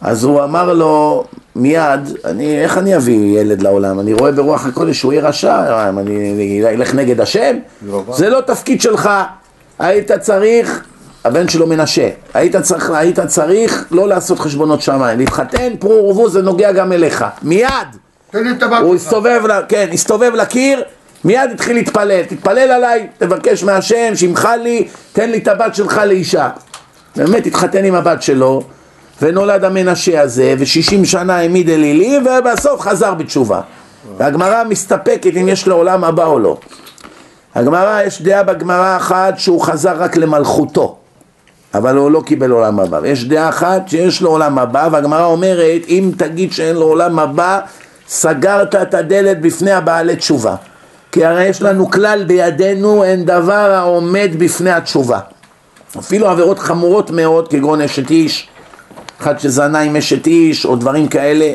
אז הוא אמר לו מיד, אני, איך אני אביא ילד לעולם? אני רואה ברוח הקודש שהוא יהיה רשע, אני, אני אלך נגד השם? ירבעם. זה לא תפקיד שלך, היית צריך, הבן שלו מנשה, היית צריך, היית צריך לא לעשות חשבונות שמיים, להתחתן, פרו ורבו זה נוגע גם אליך, מיד! הוא. הסתובב, כן, הסתובב לקיר, מיד התחיל להתפלל, תתפלל עליי, תבקש מהשם, שימחל לי, תן לי את הבת שלך לאישה. באמת התחתן עם הבת שלו, ונולד המנשה הזה, ושישים שנה העמיד אלילים, ובסוף חזר בתשובה. והגמרא מסתפקת אם יש לו עולם הבא או לא. הגמרא, יש דעה בגמרא אחת שהוא חזר רק למלכותו, אבל הוא לא קיבל עולם הבא. ויש דעה אחת שיש לו עולם הבא, והגמרא אומרת, אם תגיד שאין לו עולם הבא, סגרת את הדלת בפני הבעלי תשובה. כי הרי יש לנו כלל בידינו, אין דבר העומד בפני התשובה. אפילו עבירות חמורות מאוד, כגון אשת איש, אחד שזנה עם אשת איש, או דברים כאלה,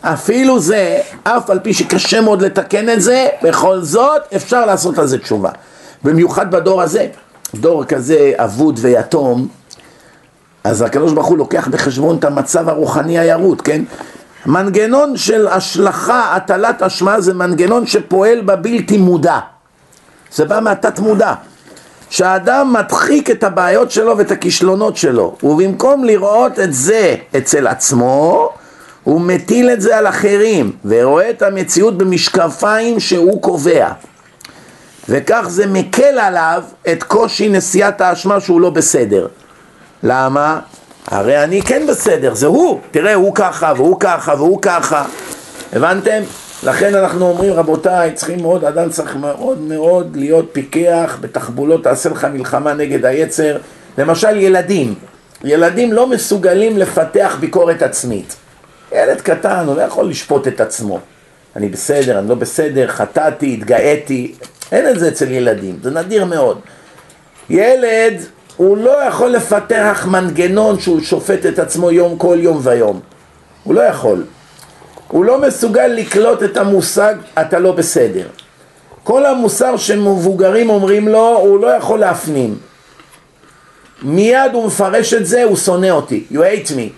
אפילו זה, אף על פי שקשה מאוד לתקן את זה, בכל זאת אפשר לעשות על זה תשובה. במיוחד בדור הזה, דור כזה אבוד ויתום, אז הקדוש ברוך הוא לוקח בחשבון את המצב הרוחני הירוד, כן? מנגנון של השלכה, הטלת אשמה, זה מנגנון שפועל בבלתי מודע. זה בא מהתת מודע. שהאדם מדחיק את הבעיות שלו ואת הכישלונות שלו, ובמקום לראות את זה אצל עצמו, הוא מטיל את זה על אחרים, ורואה את המציאות במשקפיים שהוא קובע. וכך זה מקל עליו את קושי נשיאת האשמה שהוא לא בסדר. למה? הרי אני כן בסדר, זה הוא. תראה, הוא ככה, והוא ככה, והוא ככה. הבנתם? לכן אנחנו אומרים, רבותיי, צריכים מאוד, אדם צריך מאוד מאוד להיות פיקח בתחבולות, תעשה לך מלחמה נגד היצר. למשל ילדים. ילדים לא מסוגלים לפתח ביקורת עצמית. ילד קטן, הוא לא יכול לשפוט את עצמו. אני בסדר, אני לא בסדר, חטאתי, התגאיתי. אין את זה אצל ילדים, זה נדיר מאוד. ילד, הוא לא יכול לפתח מנגנון שהוא שופט את עצמו יום כל יום ויום. הוא לא יכול. הוא לא מסוגל לקלוט את המושג אתה לא בסדר. כל המוסר שמבוגרים אומרים לו, הוא לא יכול להפנים. מיד הוא מפרש את זה, הוא שונא אותי. You hate me.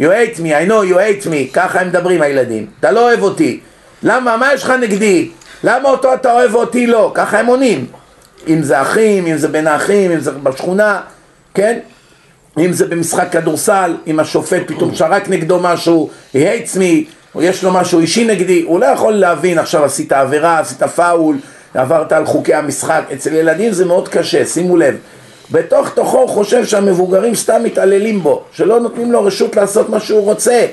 You hate me, I know you hate me. ככה הם מדברים הילדים. אתה לא אוהב אותי. למה? מה יש לך נגדי? למה אותו אתה אוהב ואותי לא? ככה הם עונים. אם זה אחים, אם זה בין האחים, אם זה בשכונה, כן? אם זה במשחק כדורסל, אם השופט פתאום שרק נגדו משהו, he hates me, או יש לו משהו אישי נגדי, הוא לא יכול להבין עכשיו עשית עבירה, עשית פאול, עברת על חוקי המשחק, אצל ילדים זה מאוד קשה, שימו לב. בתוך תוכו הוא חושב שהמבוגרים סתם מתעללים בו, שלא נותנים לו רשות לעשות מה שהוא רוצה.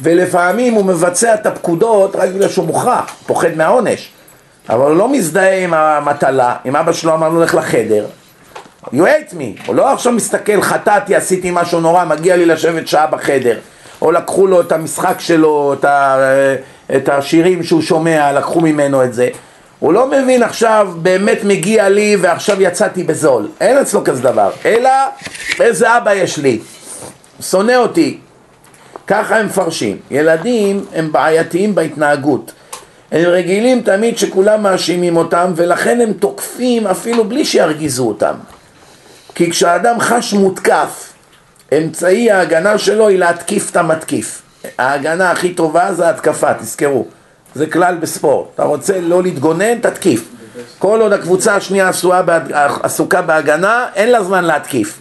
ולפעמים הוא מבצע את הפקודות רק בגלל שהוא מוכרח, פוחד מהעונש. אבל הוא לא מזדהה עם המטלה, אם אבא שלו אמר לו לך לחדר, you hate me, הוא לא עכשיו מסתכל, חטאתי, עשיתי משהו נורא, מגיע לי לשבת שעה בחדר, או לקחו לו את המשחק שלו, את, ה, את השירים שהוא שומע, לקחו ממנו את זה. הוא לא מבין עכשיו, באמת מגיע לי ועכשיו יצאתי בזול. אין אצלו כזה דבר. אלא, איזה אבא יש לי. שונא אותי. ככה הם מפרשים. ילדים הם בעייתיים בהתנהגות. הם רגילים תמיד שכולם מאשימים אותם ולכן הם תוקפים אפילו בלי שירגיזו אותם. כי כשאדם חש מותקף, אמצעי ההגנה שלו היא להתקיף את המתקיף. ההגנה הכי טובה זה התקפה, תזכרו. זה כלל בספורט. אתה רוצה לא להתגונן, תתקיף. כל עוד הקבוצה השנייה עסוקה בהגנה, אין לה זמן להתקיף.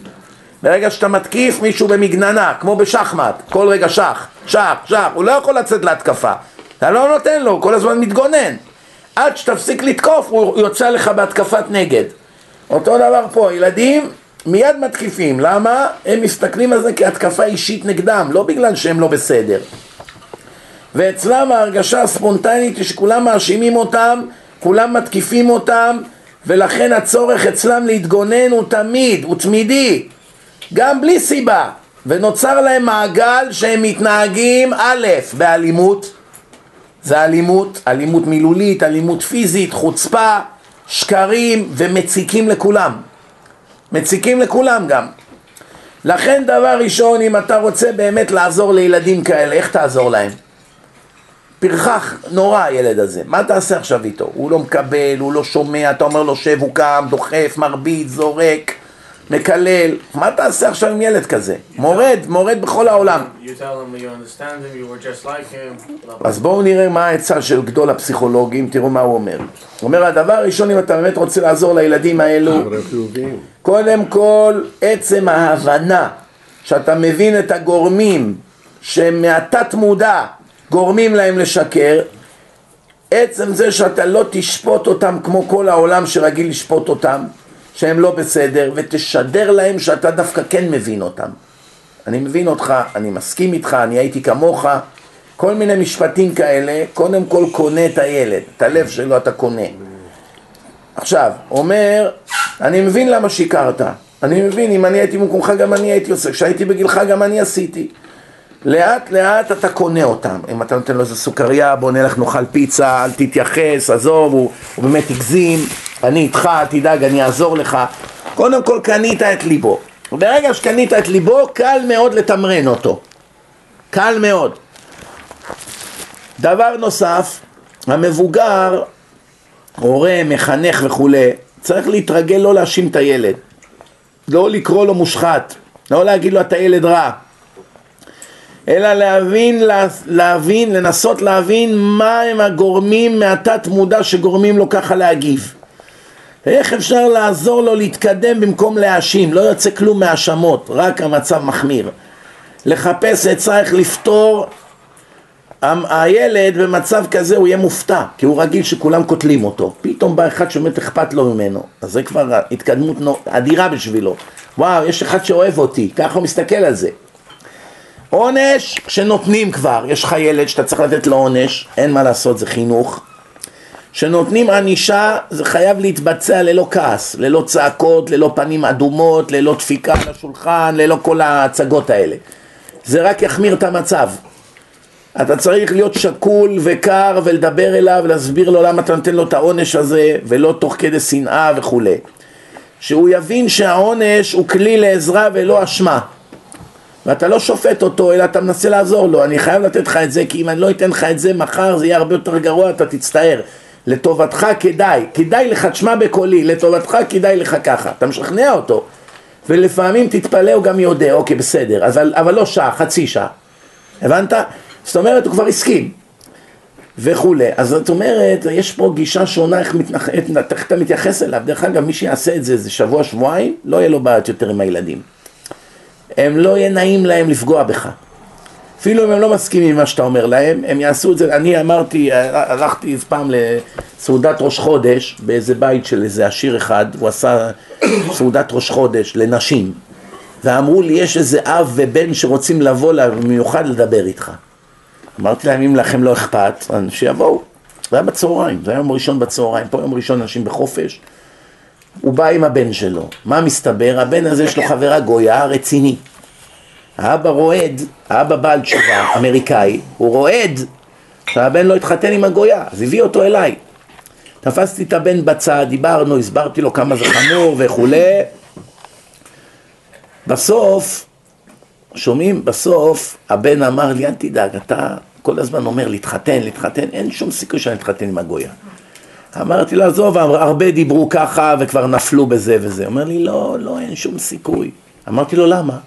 ברגע שאתה מתקיף מישהו במגננה, כמו בשחמט, כל רגע שח, שח, שח, הוא לא יכול לצאת להתקפה. אתה לא נותן לו, כל הזמן מתגונן. עד שתפסיק לתקוף, הוא יוצא לך בהתקפת נגד. אותו דבר פה, ילדים מיד מתקיפים. למה? הם מסתכלים על זה כהתקפה אישית נגדם, לא בגלל שהם לא בסדר. ואצלם ההרגשה הספונטנית היא שכולם מאשימים אותם, כולם מתקיפים אותם, ולכן הצורך אצלם להתגונן הוא תמיד, הוא תמידי, גם בלי סיבה. ונוצר להם מעגל שהם מתנהגים א', באלימות, זה אלימות, אלימות מילולית, אלימות פיזית, חוצפה, שקרים ומציקים לכולם. מציקים לכולם גם. לכן דבר ראשון, אם אתה רוצה באמת לעזור לילדים כאלה, איך תעזור להם? פרחח נורא הילד הזה, מה תעשה עכשיו איתו? הוא לא מקבל, הוא לא שומע, אתה אומר לו שב, הוא קם, דוחף, מרביץ, זורק, מקלל, מה תעשה עכשיו עם ילד כזה? מורד, מורד בכל העולם. אז בואו נראה מה העצה של גדול הפסיכולוגים, תראו מה הוא אומר. הוא אומר, הדבר הראשון, אם אתה באמת רוצה לעזור לילדים האלו, קודם כל, עצם ההבנה שאתה מבין את הגורמים שמהתת מודע גורמים להם לשקר, עצם זה שאתה לא תשפוט אותם כמו כל העולם שרגיל לשפוט אותם, שהם לא בסדר, ותשדר להם שאתה דווקא כן מבין אותם. אני מבין אותך, אני מסכים איתך, אני הייתי כמוך, כל מיני משפטים כאלה, קודם כל קונה את הילד, את הלב שלו אתה קונה. עכשיו, אומר, אני מבין למה שיקרת, אני מבין, אם אני הייתי במקומך גם אני הייתי עושה, כשהייתי בגילך גם אני עשיתי. לאט לאט אתה קונה אותם, אם אתה נותן לו איזה סוכריה, בוא נלך נאכל פיצה, אל תתייחס, עזוב, הוא, הוא באמת הגזים, אני איתך, אל תדאג, אני אעזור לך. קודם כל קנית את ליבו. ברגע שקנית את ליבו, קל מאוד לתמרן אותו. קל מאוד. דבר נוסף, המבוגר, הורה, מחנך וכולי, צריך להתרגל לא להאשים את הילד, לא לקרוא לו מושחת, לא להגיד לו אתה ילד רע, אלא להבין, להבין, לנסות להבין מה הם הגורמים מהתת מודע שגורמים לו ככה להגיב. איך אפשר לעזור לו להתקדם במקום להאשים, לא יוצא כלום מהאשמות, רק המצב מחמיר. לחפש עצה איך לפתור, הילד במצב כזה הוא יהיה מופתע, כי הוא רגיל שכולם קוטלים אותו. פתאום בא אחד שבאמת אכפת לו ממנו, אז זה כבר התקדמות אדירה בשבילו. וואו, יש אחד שאוהב אותי, ככה הוא מסתכל על זה. עונש שנותנים כבר, יש לך ילד שאתה צריך לתת לו עונש, אין מה לעשות, זה חינוך. שנותנים ענישה זה חייב להתבצע ללא כעס, ללא צעקות, ללא פנים אדומות, ללא דפיקה על השולחן, ללא כל ההצגות האלה. זה רק יחמיר את המצב. אתה צריך להיות שקול וקר ולדבר אליו ולהסביר לו למה אתה נותן לו את העונש הזה ולא תוך כדי שנאה וכולי. שהוא יבין שהעונש הוא כלי לעזרה ולא אשמה. ואתה לא שופט אותו, אלא אתה מנסה לעזור לו. אני חייב לתת לך את זה, כי אם אני לא אתן לך את זה, מחר זה יהיה הרבה יותר גרוע, אתה תצטער. לטובתך כדאי, כדאי לך, תשמע בקולי, לטובתך כדאי לך ככה. אתה משכנע אותו. ולפעמים תתפלא, הוא גם יודע, אוקיי, בסדר, אבל, אבל לא שעה, חצי שעה. הבנת? זאת אומרת, הוא כבר הסכים. וכולי. אז זאת אומרת, יש פה גישה שונה איך, מתנח... איך אתה מתייחס אליו. דרך אגב, מי שיעשה את זה איזה שבוע, שבועיים, לא יהיה לו בעיות יותר עם הילדים. הם לא יהיה נעים להם לפגוע בך. אפילו אם הם לא מסכימים עם מה שאתה אומר להם, הם יעשו את זה. אני אמרתי, הלכתי איזה פעם לסעודת ראש חודש באיזה בית של איזה עשיר אחד, הוא עשה סעודת ראש חודש לנשים, ואמרו לי, יש איזה אב ובן שרוצים לבוא במיוחד לדבר איתך. אמרתי להם, אם לכם לא אכפת, שיבואו. זה היה בצהריים, זה היה יום ראשון בצהריים, פה יום ראשון אנשים בחופש. הוא בא עם הבן שלו. מה מסתבר? הבן הזה יש לו חברה גויה רציני. האבא רועד, האבא בעל תשובה, אמריקאי, הוא רועד שהבן לא התחתן עם הגויה, אז הביא אותו אליי. תפסתי את הבן בצד, דיברנו, הסברתי לו כמה זה חמור וכולי. בסוף, שומעים? בסוף הבן אמר לי, אל תדאג, אתה כל הזמן אומר להתחתן, להתחתן, אין שום סיכוי שאני אתחתן עם הגויה. אמרתי לו, עזוב, הרבה דיברו ככה וכבר נפלו בזה וזה. אומר לי, לא, לא, אין שום סיכוי. אמרתי לו, למה?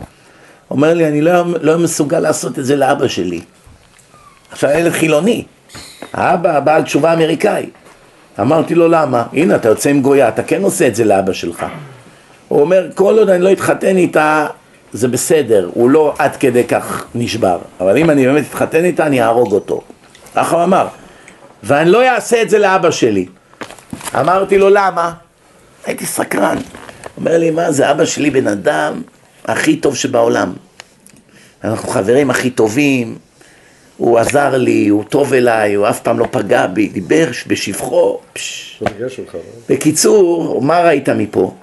אומר לי, אני לא, לא מסוגל לעשות את זה לאבא שלי. עכשיו, ילד חילוני. האבא בעל תשובה אמריקאי. אמרתי לו, למה? הנה, אתה יוצא עם גויה, אתה כן עושה את זה לאבא שלך. הוא אומר, כל עוד אני לא אתחתן איתה, זה בסדר, הוא לא עד כדי כך נשבר. אבל אם אני באמת אתחתן איתה, אני אהרוג אותו. ככה הוא אמר. ואני לא אעשה את זה לאבא שלי. אמרתי לו, למה? הייתי סקרן. אומר לי, מה זה, אבא שלי בן אדם הכי טוב שבעולם. אנחנו חברים הכי טובים, הוא עזר לי, הוא טוב אליי, הוא אף פעם לא פגע בי, דיבר בשבחו. בקיצור, מה ראית מפה?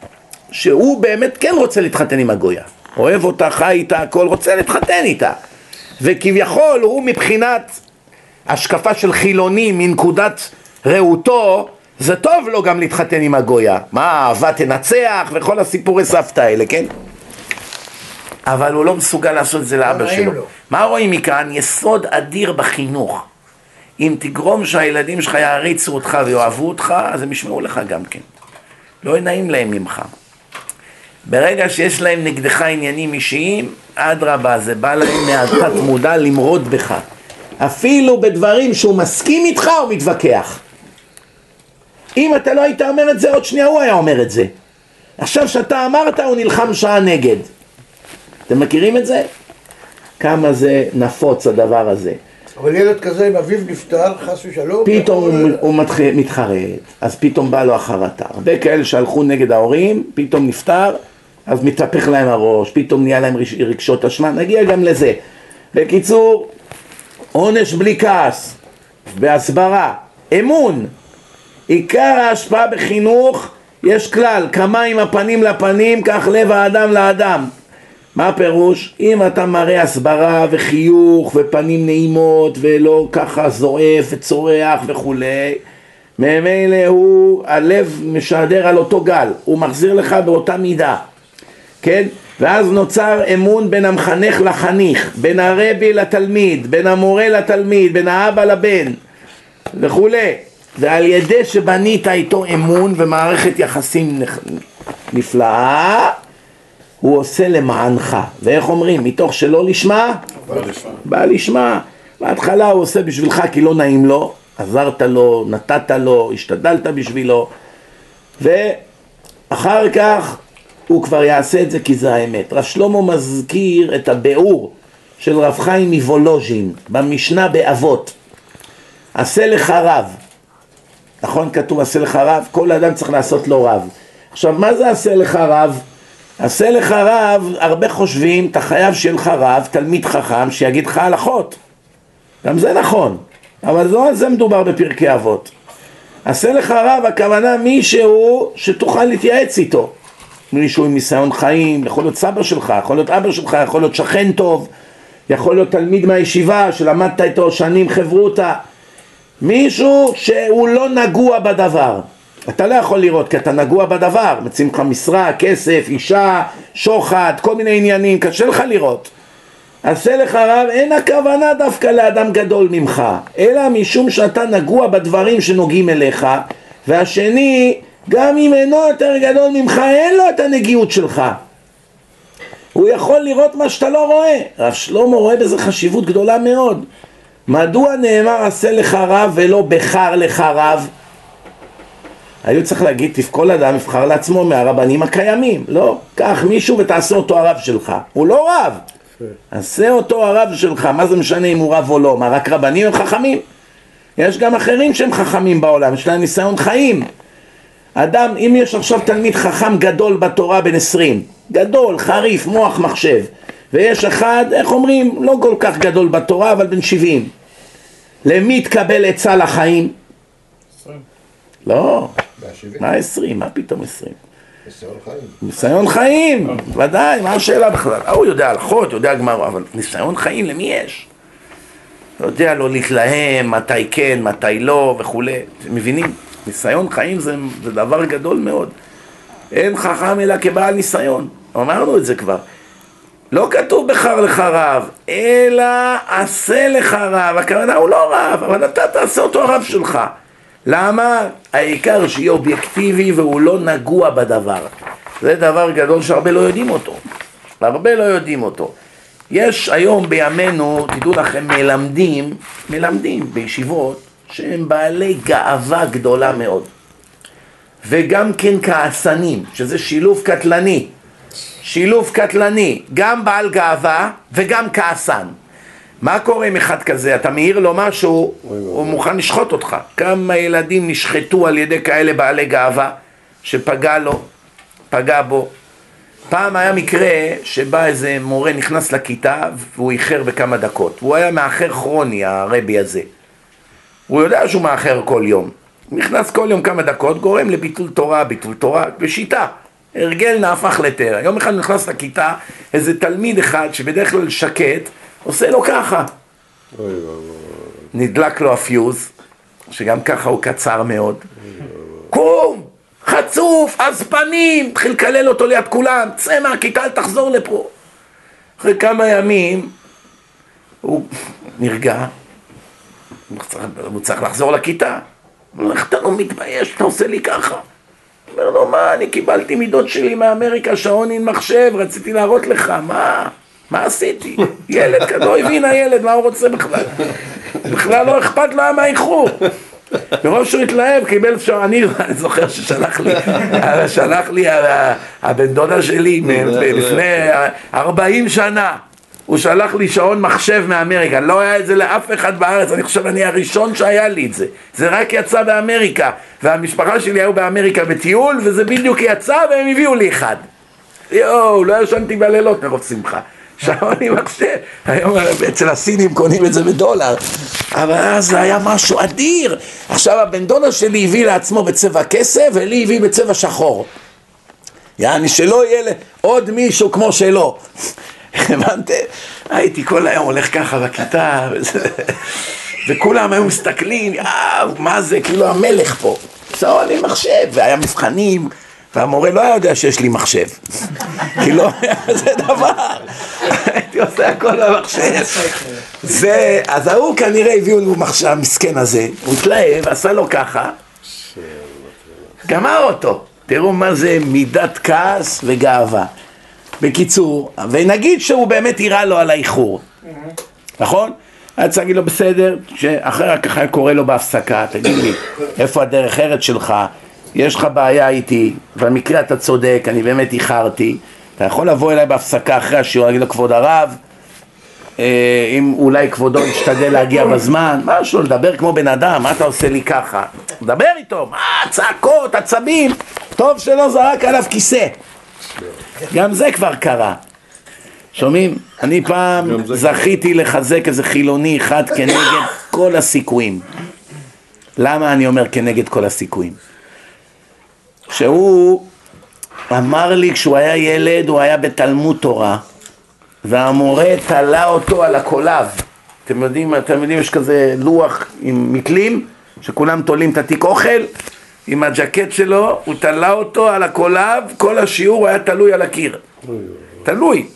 שהוא באמת כן רוצה להתחתן עם הגויה. אוהב אותה, חי איתה, הכל, רוצה להתחתן איתה. וכביכול הוא מבחינת השקפה של חילוני מנקודת ראותו, זה טוב לו גם להתחתן עם הגויה. מה, אהבה תנצח וכל הסיפורי סבתא האלה, כן? אבל הוא לא מסוגל לעשות את זה לאבא לא שלו. מה רואים מכאן? יסוד אדיר בחינוך. אם תגרום שהילדים שלך יעריצו אותך ויאהבו אותך, אז הם ישמעו לך גם כן. לא נעים להם ממך. ברגע שיש להם נגדך עניינים אישיים, אדרבה, זה בא להם מהתת מודע למרוד בך. אפילו בדברים שהוא מסכים איתך, הוא מתווכח. אם אתה לא היית אומר את זה, עוד שנייה הוא היה אומר את זה. עכשיו שאתה אמרת, הוא נלחם שעה נגד. אתם מכירים את זה? כמה זה נפוץ הדבר הזה. אבל ילד כזה, אם אביו נפטר, חס ושלום, פתאום הוא, הוא מתח... מתחרט, אז פתאום בא לו החרטה. הרבה כאלה שהלכו נגד ההורים, פתאום נפטר, אז מתהפך להם הראש, פתאום נהיה להם רגשות אשמה, נגיע גם לזה. בקיצור, עונש בלי כעס, בהסברה, אמון. עיקר ההשפעה בחינוך, יש כלל, כמים הפנים לפנים, כך לב האדם לאדם. מה הפירוש? אם אתה מראה הסברה וחיוך ופנים נעימות ולא ככה זועף וצורח וכולי, ממילא הוא, הלב משדר על אותו גל, הוא מחזיר לך באותה מידה, כן? ואז נוצר אמון בין המחנך לחניך, בין הרבי לתלמיד, בין המורה לתלמיד, בין האבא לבן וכולי. ועל ידי שבנית איתו אמון ומערכת יחסים נפלאה, הוא עושה למענך. ואיך אומרים? מתוך שלא לשמה? בא לשמה. בהתחלה הוא עושה בשבילך כי לא נעים לו, עזרת לו, נתת לו, השתדלת בשבילו, ואחר כך הוא כבר יעשה את זה כי זה האמת. רב שלמה מזכיר את הביאור של רב חיים מוולוז'ין במשנה באבות. עשה לך רב. נכון כתוב עשה לך רב? כל אדם צריך לעשות לו רב. עכשיו מה זה עשה לך רב? עשה לך רב, הרבה חושבים, אתה חייב שיהיה לך רב, תלמיד חכם, שיגיד לך הלכות. גם זה נכון, אבל לא על זה מדובר בפרקי אבות. עשה לך רב, הכוונה מישהו שתוכל להתייעץ איתו. מישהו עם ניסיון חיים, יכול להיות סבא שלך, יכול להיות אבא שלך, יכול להיות שכן טוב, יכול להיות תלמיד מהישיבה שלמדת איתו שנים חברותה. מישהו שהוא לא נגוע בדבר. אתה לא יכול לראות כי אתה נגוע בדבר, מציעים לך משרה, כסף, אישה, שוחד, כל מיני עניינים, קשה לך לראות. עשה לך רב, אין הכוונה דווקא לאדם גדול ממך, אלא משום שאתה נגוע בדברים שנוגעים אליך, והשני, גם אם אינו יותר גדול ממך, אין לו את הנגיעות שלך. הוא יכול לראות מה שאתה לא רואה. רב שלמה רואה בזה חשיבות גדולה מאוד. מדוע נאמר עשה לך רב ולא בחר לך רב? היו צריך להגיד, כל אדם יבחר לעצמו מהרבנים הקיימים. לא, קח מישהו ותעשה אותו הרב שלך. הוא לא רב. עשה אותו הרב שלך, מה זה משנה אם הוא רב או לא? מה, רק רבנים הם חכמים? יש גם אחרים שהם חכמים בעולם, יש להם ניסיון חיים. אדם, אם יש עכשיו תלמיד חכם גדול בתורה בן עשרים, גדול, חריף, מוח מחשב, ויש אחד, איך אומרים, לא כל כך גדול בתורה, אבל בן שבעים. למי תקבל עצה לחיים? לא, מה עשרים? מה פתאום עשרים? ניסיון חיים. ניסיון חיים, ודאי, מה השאלה בכלל? הוא יודע הלכות, יודע גמר, אבל ניסיון חיים למי יש? יודע לא להתלהם, מתי כן, מתי לא וכולי, אתם מבינים? ניסיון חיים זה, זה דבר גדול מאוד. אין חכם אלא כבעל ניסיון, אמרנו את זה כבר. לא כתוב בחר לך רב, אלא עשה לך רב, הכוונה הוא לא רב, אבל אתה תעשה אותו הרב שלך. למה? העיקר שיהיה אובייקטיבי והוא לא נגוע בדבר. זה דבר גדול שהרבה לא יודעים אותו. הרבה לא יודעים אותו. יש היום בימינו, תדעו לכם, מלמדים, מלמדים בישיבות שהם בעלי גאווה גדולה מאוד. וגם כן כעסנים, שזה שילוב קטלני. שילוב קטלני, גם בעל גאווה וגם כעסן. מה קורה עם אחד כזה? אתה מעיר לו משהו, הוא מוכן לשחוט אותך. כמה ילדים נשחטו על ידי כאלה בעלי גאווה, שפגע לו, פגע בו. פעם היה מקרה שבא איזה מורה, נכנס לכיתה, והוא איחר בכמה דקות. הוא היה מאחר כרוני, הרבי הזה. הוא יודע שהוא מאחר כל יום. נכנס כל יום כמה דקות, גורם לביטול תורה, ביטול תורה, בשיטה. הרגל נהפך לתרא. יום אחד נכנס לכיתה, איזה תלמיד אחד שבדרך כלל שקט, עושה לו ככה. נדלק לו הפיוז, שגם ככה הוא קצר מאוד. קום, חצוף, אז פנים, התחיל לקלל אותו ליד כולם, צא מהכיתה, אל תחזור לפה. אחרי כמה ימים הוא נרגע, הוא צריך, לחזור לכיתה. הוא אומר, איך אתה לא מתבייש, אתה עושה לי ככה? אומר לו, מה, אני קיבלתי מידות שלי מאמריקה, שעון עם מחשב, רציתי להראות לך, מה? מה עשיתי? ילד כזה, לא הבין הילד מה הוא רוצה בכלל. בכלל לא אכפת לו מה האיחור. מרוב שהוא התלהב, קיבל שעון, אני זוכר ששלח לי, שלח לי הבן דודה שלי לפני 40 שנה. הוא שלח לי שעון מחשב מאמריקה, לא היה את זה לאף אחד בארץ, אני חושב אני הראשון שהיה לי את זה. זה רק יצא באמריקה, והמשפחה שלי היו באמריקה בטיול, וזה בדיוק יצא והם הביאו לי אחד. יואו, לא ישנתי בלילות מרוב שמחה. שעון עם מחשב. היום אצל הסינים קונים את זה בדולר. אבל אז זה היה משהו אדיר. עכשיו הבן דודה שלי הביא לעצמו בצבע כסף, ולי הביא בצבע שחור. יעני שלא יהיה עוד מישהו כמו שלו. הבנתם? הייתי כל היום הולך ככה בכיתה, וכולם היו מסתכלים, מה זה, כאילו המלך פה. שעון עם מחשב, והיה מבחנים. והמורה לא היה יודע שיש לי מחשב. כי לא היה כזה דבר. הייתי עושה הכל במחשב. זה, אז ההוא כנראה הביאו לו מחשב, המסכן הזה, הוא התלהב, עשה לו ככה, גמר אותו. תראו מה זה מידת כעס וגאווה. בקיצור, ונגיד שהוא באמת יירה לו על האיחור, נכון? היה צריך להגיד לו בסדר, שאחרי כך היה קורא לו בהפסקה, תגיד לי, איפה הדרך ארץ שלך? יש לך בעיה איתי, במקרה אתה צודק, אני באמת איחרתי, אתה יכול לבוא אליי בהפסקה אחרי השיעור, להגיד לו כבוד הרב, אה, אם אולי כבודו ישתדל להגיע בזמן, משהו, לדבר כמו בן אדם, מה אתה עושה לי ככה? דבר איתו, מה, צעקות, עצבים, טוב שלא זרק עליו כיסא. גם זה כבר קרה. שומעים? אני פעם זכיתי לחזק איזה חילוני אחד כנגד כל הסיכויים. למה אני אומר כנגד כל הסיכויים? שהוא אמר לי כשהוא היה ילד, הוא היה בתלמוד תורה, והמורה תלה אותו על הקולב. אתם יודעים, אתם יודעים, יש כזה לוח עם מתלים, שכולם תולים את התיק אוכל, עם הג'קט שלו, הוא תלה אותו על הקולב, כל השיעור היה תלוי על הקיר. תלוי.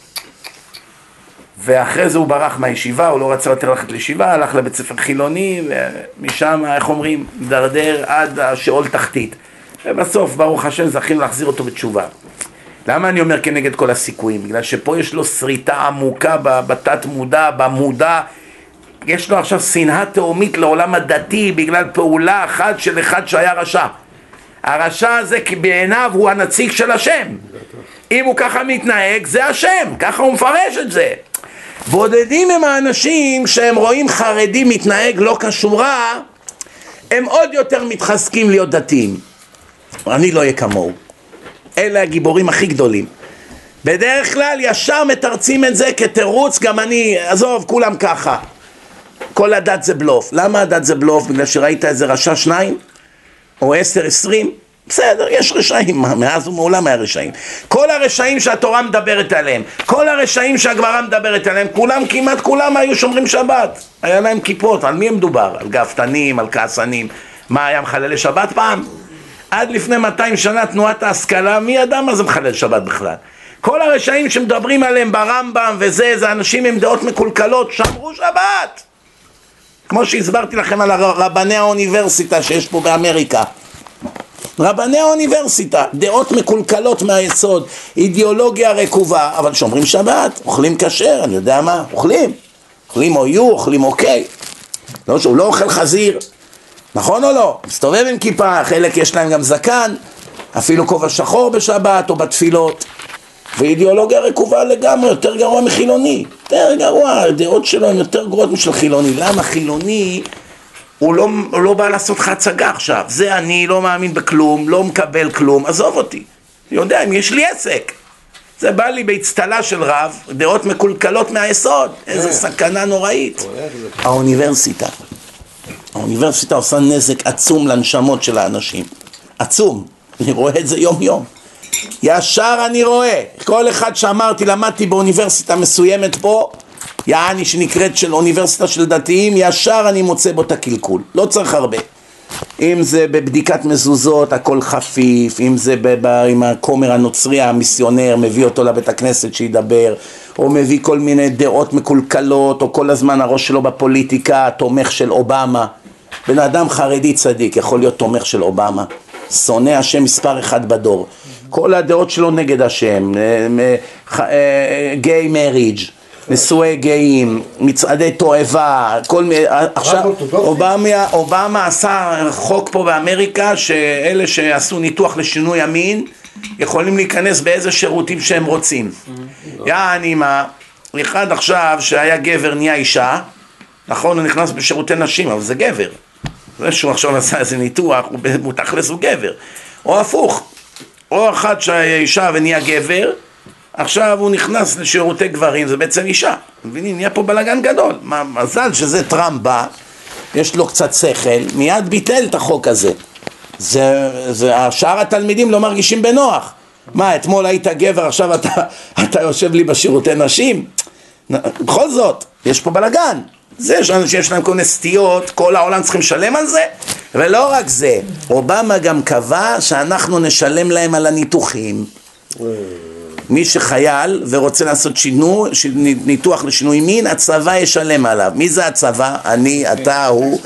ואחרי זה הוא ברח מהישיבה, הוא לא רצה יותר ללכת לישיבה, הלך לבית ספר חילוני, ומשם, איך אומרים, דרדר עד השאול תחתית. ובסוף, ברוך השם, זכינו להחזיר אותו בתשובה. למה אני אומר כנגד כל הסיכויים? בגלל שפה יש לו שריטה עמוקה בתת מודע, במודע, יש לו עכשיו שנאה תהומית לעולם הדתי בגלל פעולה אחת של אחד שהיה רשע. הרשע הזה בעיניו הוא הנציג של השם. אם הוא ככה מתנהג, זה השם, ככה הוא מפרש את זה. בודדים הם האנשים שהם רואים חרדי מתנהג לא כשורה, הם עוד יותר מתחזקים להיות דתיים. אני לא אהיה כמוהו. אלה הגיבורים הכי גדולים. בדרך כלל ישר מתרצים את זה כתירוץ, גם אני, עזוב, כולם ככה. כל הדת זה בלוף. למה הדת זה בלוף? בגלל שראית איזה רשע שניים? או עשר, עשרים? בסדר, יש רשעים, מאז ומעולם היה רשעים. כל הרשעים שהתורה מדברת עליהם, כל הרשעים שהגמרא מדברת עליהם, כולם, כמעט כולם היו שומרים שבת. היה להם כיפות, על מי מדובר? על גאוותנים, על כעסנים. מה, היה מחללי שבת פעם? עד לפני 200 שנה תנועת ההשכלה, מי ידע מה זה מחלל שבת בכלל? כל הרשעים שמדברים עליהם ברמב"ם וזה, זה אנשים עם דעות מקולקלות, שמרו שבת! כמו שהסברתי לכם על רבני האוניברסיטה שיש פה באמריקה. רבני האוניברסיטה, דעות מקולקלות מהיסוד, אידיאולוגיה רקובה, אבל שומרים שבת, אוכלים כשר, אני יודע מה, אוכלים. אוכלים או יו, אוכלים אוקיי. לא שהוא לא אוכל חזיר, נכון או לא? מסתובב עם כיפה, חלק יש להם גם זקן, אפילו כובע שחור בשבת או בתפילות. ואידיאולוגיה רקובה לגמרי, יותר גרוע מחילוני. יותר גרוע, הדעות שלו הן יותר גרועות משל חילוני. למה חילוני הוא לא, הוא לא בא לעשות לך הצגה עכשיו. זה אני לא מאמין בכלום, לא מקבל כלום, עזוב אותי. אני יודע אם יש לי עסק. זה בא לי באצטלה של רב, דעות מקולקלות מהיסוד. איזה כן. סכנה נוראית. האוניברסיטה. האוניברסיטה עושה נזק עצום לנשמות של האנשים. עצום. אני רואה את זה יום יום. ישר אני רואה, כל אחד שאמרתי, למדתי באוניברסיטה מסוימת פה, יעני שנקראת של אוניברסיטה של דתיים, ישר אני מוצא בו את הקלקול, לא צריך הרבה. אם זה בבדיקת מזוזות, הכל חפיף, אם זה עם הכומר הנוצרי המיסיונר, מביא אותו לבית הכנסת שידבר, או מביא כל מיני דעות מקולקלות, או כל הזמן הראש שלו בפוליטיקה, תומך של אובמה. בן אדם חרדי צדיק יכול להיות תומך של אובמה, שונא השם מספר אחד בדור. כל הדעות שלו נגד השם, גיי אה, מריג', אה, נישואי גאים, מצעדי תועבה, כל מיני, עכשיו אובמה, אובמה עשה חוק פה באמריקה שאלה שעשו ניתוח לשינוי המין יכולים להיכנס באיזה שירותים שהם רוצים. יעני מה, אחד עכשיו שהיה גבר נהיה אישה, נכון הוא נכנס בשירותי נשים אבל זה גבר, זה שהוא עכשיו עשה איזה ניתוח, הוא תכלס הוא גבר, או הפוך או אחת שהיה אישה ונהיה גבר, עכשיו הוא נכנס לשירותי גברים, זה בעצם אישה. מבינים? נהיה פה בלאגן גדול. מה, מזל שזה טראמפ בא, יש לו קצת שכל, מיד ביטל את החוק הזה. זה, זה, שאר התלמידים לא מרגישים בנוח. מה, אתמול היית גבר, עכשיו אתה, אתה יושב לי בשירותי נשים? בכל זאת, יש פה בלאגן. זה שאנשים שיש להם כל מיני סטיות, כל העולם צריכים לשלם על זה? ולא רק זה, אובמה גם קבע שאנחנו נשלם להם על הניתוחים. מי שחייל ורוצה לעשות שינו, ניתוח לשינוי מין, הצבא ישלם עליו. מי זה הצבא? אני, אתה, הוא.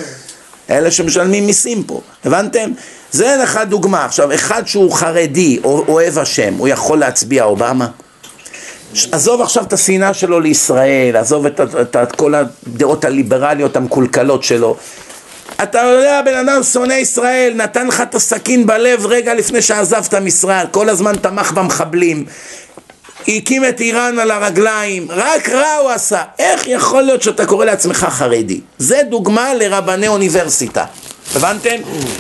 אלה שמשלמים מיסים פה, הבנתם? זה לך דוגמה. עכשיו, אחד שהוא חרדי, או אוהב השם, הוא יכול להצביע אובמה? עזוב עכשיו את השנאה שלו לישראל, עזוב את, את, את, את כל הדעות הליברליות המקולקלות שלו. אתה יודע, בן אדם שונא ישראל, נתן לך את הסכין בלב רגע לפני שעזבת משרד, כל הזמן תמך במחבלים, הקים את איראן על הרגליים, רק רע הוא עשה. איך יכול להיות שאתה קורא לעצמך חרדי? זה דוגמה לרבני אוניברסיטה. הבנתם?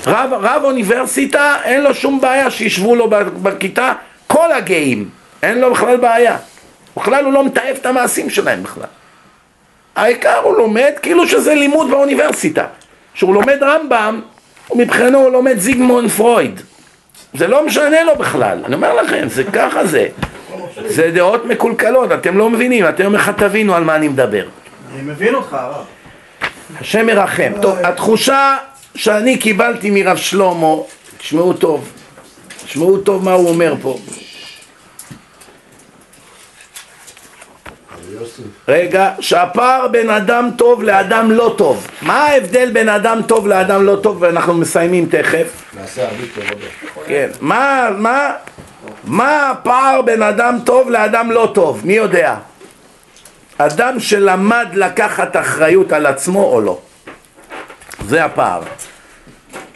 רב, רב אוניברסיטה, אין לו שום בעיה שישבו לו בכיתה כל הגאים, אין לו בכלל בעיה. בכלל הוא לא מתעב את המעשים שלהם בכלל. העיקר הוא לומד כאילו שזה לימוד באוניברסיטה. כשהוא לומד רמב"ם, מבחינתו הוא לומד זיגמונד פרויד. זה לא משנה לו בכלל, אני אומר לכם, זה ככה זה. זה דעות מקולקלות, אתם לא מבינים, אתם יום אחד תבינו על מה אני מדבר. אני מבין אותך, הרב. השם ירחם. טוב, התחושה שאני קיבלתי מרב שלמה, תשמעו טוב, תשמעו טוב מה הוא אומר פה. רגע, שהפער בין אדם טוב לאדם לא טוב. מה ההבדל בין אדם טוב לאדם לא טוב, ואנחנו מסיימים תכף. נעשה הרבה טוב כן, מה, מה, מה הפער בין אדם טוב לאדם לא טוב? מי יודע? אדם שלמד לקחת אחריות על עצמו או לא. זה הפער.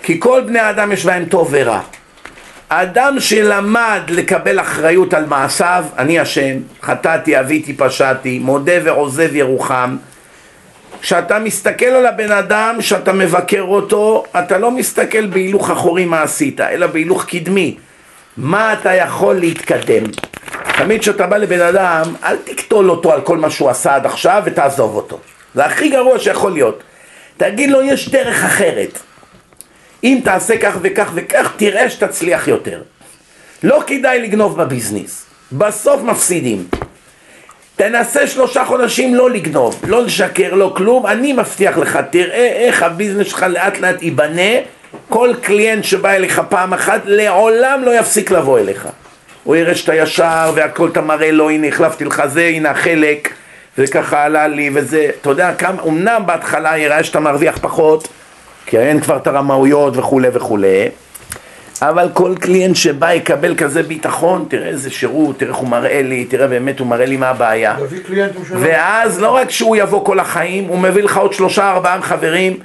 כי כל בני האדם יש בהם טוב ורע. אדם שלמד לקבל אחריות על מעשיו, אני אשם, חטאתי, אביתי, פשעתי, מודה ועוזב ירוחם. כשאתה מסתכל על הבן אדם, כשאתה מבקר אותו, אתה לא מסתכל בהילוך אחורי מה עשית, אלא בהילוך קדמי. מה אתה יכול להתקדם? תמיד כשאתה בא לבן אדם, אל תקטול אותו על כל מה שהוא עשה עד עכשיו ותעזוב אותו. זה הכי גרוע שיכול להיות. תגיד לו, יש דרך אחרת. אם תעשה כך וכך וכך, תראה שתצליח יותר. לא כדאי לגנוב בביזנס. בסוף מפסידים. תנסה שלושה חודשים לא לגנוב, לא לשקר, לא כלום, אני מבטיח לך, תראה איך ה business שלך לאט לאט ייבנה, כל client שבא אליך פעם אחת, לעולם לא יפסיק לבוא אליך. הוא יראה שאתה ישר, והכל אתה מראה לו, הנה החלפתי לך זה, הנה החלק, וככה עלה לי, וזה, אתה יודע כמה, אמנם בהתחלה יראה שאתה מרוויח פחות, כי אין כבר את הרמאויות וכולי וכולי, אבל כל client שבא יקבל כזה ביטחון, תראה איזה שירות, תראה איך הוא מראה לי, תראה באמת הוא מראה לי מה הבעיה. ואז לא רק שהוא יבוא כל החיים, הוא מביא לך עוד שלושה ארבעה חברים.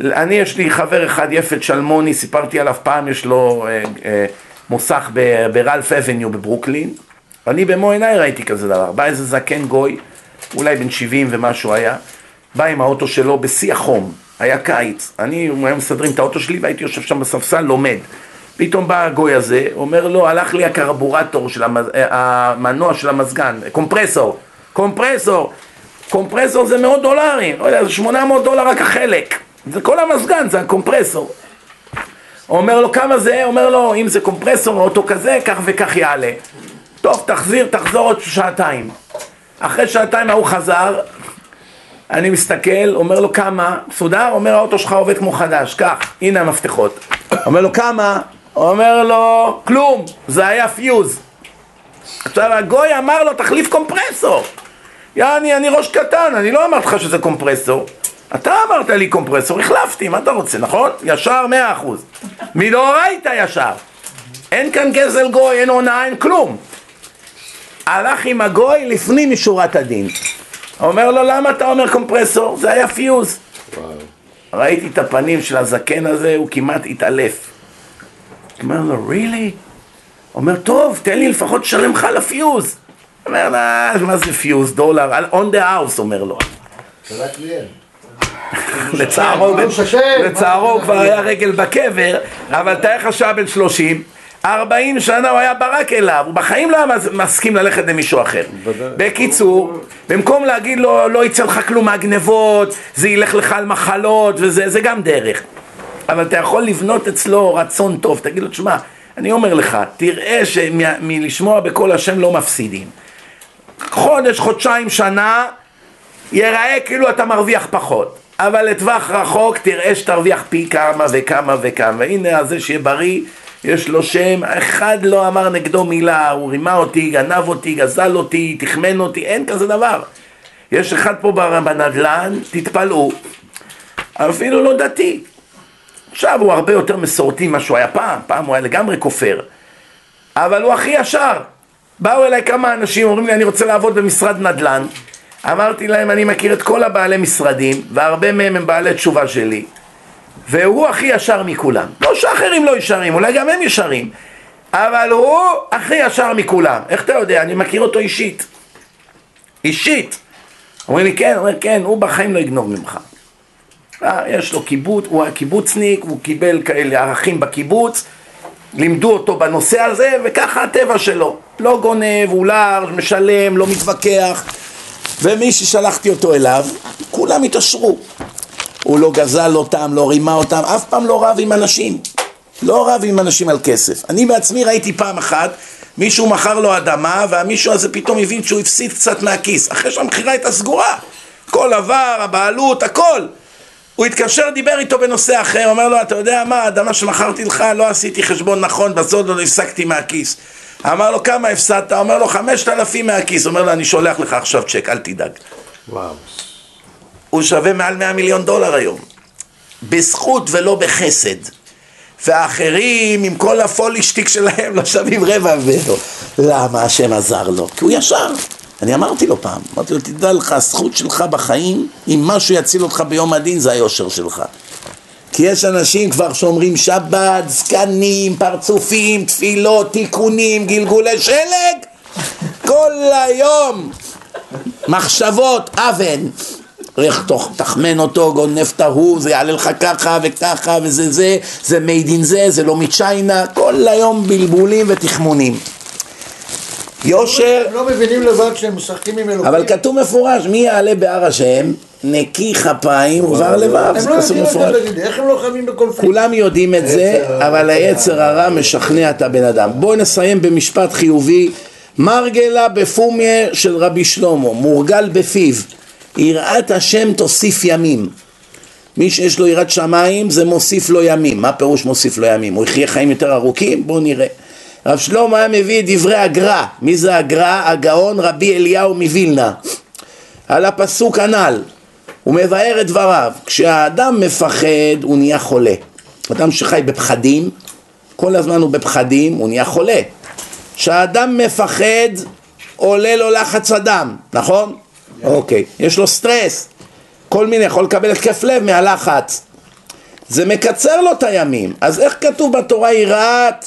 אני יש לי חבר אחד, יפת שלמוני, סיפרתי עליו פעם, יש לו אה, אה, מוסך ברלף אבניו בברוקלין. אני במו עיניי ראיתי כזה דבר. בא איזה זקן גוי, אולי בן 70 ומשהו היה, בא עם האוטו שלו בשיא החום. היה קיץ, אני, היו מסדרים את האוטו שלי והייתי יושב שם בספסל, לומד. פתאום בא הגוי הזה, אומר לו, הלך לי הקרבורטור של המז... אה, המנוע של המזגן, קומפרסור, קומפרסור, קומפרסור זה מאות דולרים, לא יודע, זה שמונה מאות דולר רק החלק, זה כל המזגן, זה הקומפרסור. אומר לו, כמה זה? אומר לו, אם זה קומפרסור, אוטו כזה, כך וכך יעלה. טוב, תחזיר, תחזור עוד שעתיים. אחרי שעתיים ההוא חזר, אני מסתכל, אומר לו כמה, מסודר? אומר האוטו שלך עובד כמו חדש, קח, הנה המפתחות. אומר לו כמה? אומר לו כלום, זה היה פיוז. עכשיו הגוי אמר לו תחליף קומפרסור. יעני, אני ראש קטן, אני לא אמרתי לך שזה קומפרסור. אתה אמרת לי קומפרסור, החלפתי, מה אתה רוצה, נכון? ישר מאה אחוז. מדאורייתא ישר. אין כאן גזל גוי, אין הונאה, אין כלום. הלך עם הגוי לפנים משורת הדין. אומר לו, למה אתה אומר קומפרסור? זה היה פיוז. וואו. ראיתי את הפנים של הזקן הזה, הוא כמעט התעלף. אומר לו, really? אומר, טוב, תן לי לפחות לשלם לך על הפיוז. אומר, מה זה פיוז? דולר? on the house, אומר לו. לצערו, הוא כבר היה רגל בקבר, אבל תאר לך שעה בן שלושים ארבעים שנה הוא היה ברק אליו, הוא בחיים לא היה מסכים ללכת למישהו אחר. בקיצור, במקום להגיד לו, לא יצא לך כלום מהגנבות, זה ילך לך על מחלות וזה, זה גם דרך. אבל אתה יכול לבנות אצלו רצון טוב, תגיד לו, תשמע, אני אומר לך, תראה שמלשמוע בקול השם לא מפסידים. חודש, חודשיים, שנה, ייראה כאילו אתה מרוויח פחות, אבל לטווח רחוק תראה שתרוויח פי כמה וכמה וכמה, והנה הזה שיהיה בריא, יש לו שם, אחד לא אמר נגדו מילה, הוא רימה אותי, גנב אותי, גזל אותי, תחמן אותי, אין כזה דבר. יש אחד פה בנדל"ן, תתפלאו, אפילו לא דתי. עכשיו הוא הרבה יותר מסורתי ממה שהוא היה פעם, פעם הוא היה לגמרי כופר. אבל הוא הכי ישר. באו אליי כמה אנשים, אומרים לי, אני רוצה לעבוד במשרד נדל"ן. אמרתי להם, אני מכיר את כל הבעלי משרדים, והרבה מהם הם בעלי תשובה שלי. והוא הכי ישר מכולם. לא שאחרים לא ישרים, אולי גם הם ישרים. אבל הוא הכי ישר מכולם. איך אתה יודע? אני מכיר אותו אישית. אישית. אומרים לי, כן, אומר, כן, הוא בחיים לא יגנוב ממך. אה, יש לו קיבוץ, הוא היה קיבוצניק, הוא קיבל כאלה ערכים בקיבוץ, לימדו אותו בנושא הזה, וככה הטבע שלו. לא גונב, הוא לארג', משלם, לא מתווכח. ומי ששלחתי אותו אליו, כולם התעשרו. הוא לא גזל אותם, לא רימה אותם, אף פעם לא רב עם אנשים. לא רב עם אנשים על כסף. אני בעצמי ראיתי פעם אחת, מישהו מכר לו אדמה, והמישהו הזה פתאום הבין שהוא הפסיד קצת מהכיס, אחרי שהמכירה הייתה סגורה. כל עבר, הבעלות, הכל. הוא התקשר, דיבר איתו בנושא אחר, אומר לו, אתה יודע מה, האדמה שמכרתי לך, לא עשיתי חשבון נכון, בסוד לא הפסקתי מהכיס. אמר לו, כמה הפסדת? אומר לו, חמשת אלפים מהכיס. אומר לו, אני שולח לך עכשיו צ'ק, אל תדאג. וואו. הוא שווה מעל 100 מיליון דולר היום. בזכות ולא בחסד. והאחרים, עם כל הפולישטיק שלהם, לא שווים רבע ממנו. למה השם עזר לו? כי הוא ישר. אני אמרתי לו פעם, אמרתי לו, תדע לך, הזכות שלך בחיים, אם משהו יציל אותך ביום הדין, זה היושר שלך. כי יש אנשים כבר שאומרים שבת, זקנים, פרצופים, תפילות, תיקונים, גלגולי שלג, כל היום מחשבות, אבן. איך תחמן אותו, גונב את ההוא, זה יעלה לך ככה וככה וזה זה, זה made in זה, זה לא מצ'יינה, כל היום בלבולים ותחמונים. יושר... הם לא מבינים לבד שהם משחקים עם אלוקים. אבל כתוב מפורש, מי יעלה בהר השם, נקי כפיים ובר לבב, הם זה לא כתוב מפורש. זה, איך הם לא חייבים בקונפליקט? כולם יודעים את זה, אבל היצר הרע משכנע את הבן אדם. בואו נסיים במשפט חיובי. מרגלה בפומיה של רבי שלמה, מורגל בפיו, יראת השם תוסיף ימים. מי שיש לו יראת שמיים זה מוסיף לו ימים. מה פירוש מוסיף לו ימים? הוא יחיה חיים יותר ארוכים? בואו נראה. רב שלמה היה מביא את דברי הגר"א. מי זה הגר"א? הגאון רבי אליהו מווילנה. על הפסוק הנ"ל. הוא מבאר את דבריו. כשהאדם מפחד הוא נהיה חולה. אדם שחי בפחדים, כל הזמן הוא בפחדים, הוא נהיה חולה. כשהאדם מפחד עולה לו לחץ הדם, נכון? אוקיי, יש לו סטרס, כל מיני, יכול לקבל התקף לב מהלחץ. זה מקצר לו את הימים. אז איך כתוב בתורה יראת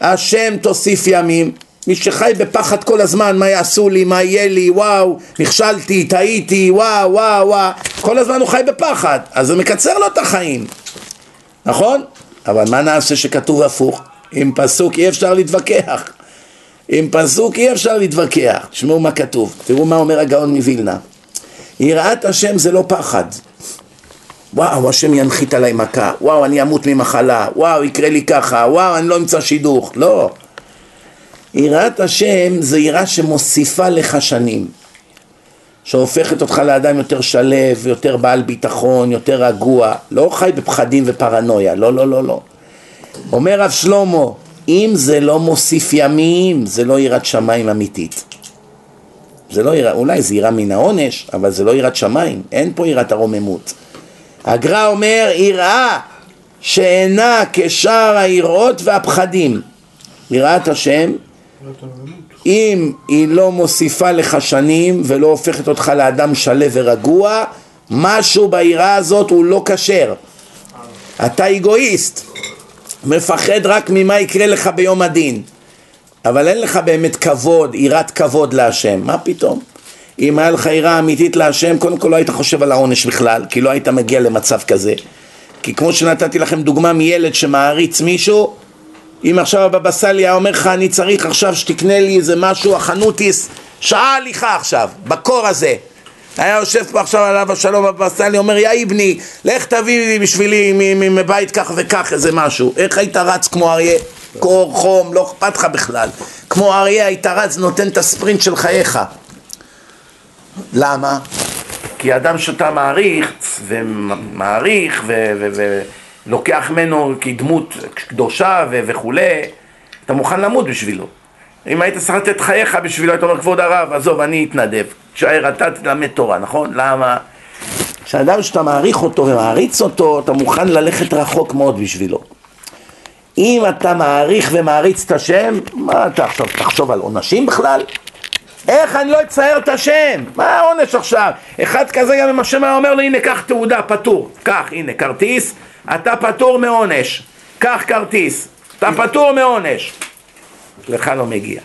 השם תוסיף ימים? מי שחי בפחד כל הזמן, מה יעשו לי, מה יהיה לי, וואו, נכשלתי, טעיתי, וואו, וואו, וואו, כל הזמן הוא חי בפחד, אז זה מקצר לו את החיים, נכון? אבל מה נעשה שכתוב הפוך? עם פסוק אי אפשר להתווכח. עם פסוק אי אפשר להתווכח. תשמעו מה כתוב, תראו מה אומר הגאון מווילנה. יראת השם זה לא פחד. וואו, השם ינחית עליי מכה, וואו, אני אמות ממחלה, וואו, יקרה לי ככה, וואו, אני לא אמצא שידוך. לא. יראת השם זה יראה שמוסיפה לך שנים. שהופכת אותך לאדם יותר שלו, יותר בעל ביטחון, יותר רגוע, לא חי בפחדים ופרנויה, לא, לא, לא, לא. אומר רב שלמה, אם זה לא מוסיף ימים, זה לא יראת שמיים אמיתית. זה לא יראה, אולי זה יראה מן העונש, אבל זה לא יראת שמיים, אין פה יראת הרוממות. הגר"א אומר, יראה שאינה כשאר היראות והפחדים. יראת השם, אם היא לא מוסיפה לך שנים ולא הופכת אותך לאדם שלו ורגוע, משהו ביראה הזאת הוא לא כשר. אתה אגואיסט, מפחד רק ממה יקרה לך ביום הדין. אבל אין לך באמת כבוד, יראת כבוד להשם, מה פתאום? אם היה לך יראה אמיתית להשם, קודם כל לא היית חושב על העונש בכלל, כי לא היית מגיע למצב כזה. כי כמו שנתתי לכם דוגמה מילד שמעריץ מישהו, אם עכשיו הבבא סאלי היה אומר לך, אני צריך עכשיו שתקנה לי איזה משהו, החנותיס, שעה הליכה עכשיו, בקור הזה. היה יושב פה עכשיו עליו השלום הבבא סאלי, אומר, יא אבני, לך תביא לי בשבילי מבית כך וכך איזה משהו. איך היית רץ כמו אריה? קור, חום, לא אכפת לך בכלל. כמו אריה היית רץ, נותן את הספרינט של חייך. למה? כי אדם שאתה מעריך ומעריך ולוקח ממנו כדמות קדושה וכולי, אתה מוכן למות בשבילו. אם היית צריך לתת חייך בשבילו, היית אומר, כבוד הרב, עזוב, אני אתנדב. תשאר אתה תלמד תורה, נכון? למה? כשאדם שאתה מעריך אותו ומעריץ אותו, אתה מוכן ללכת רחוק מאוד בשבילו. אם אתה מעריך ומעריץ את השם, מה אתה עכשיו תחשוב על עונשים בכלל? איך אני לא אצייר את השם? מה העונש עכשיו? אחד כזה גם אם השם היה אומר לו הנה קח תעודה, פטור. קח, הנה כרטיס, אתה פטור מעונש. קח כרטיס, אתה פטור מעונש. לך לא מגיע.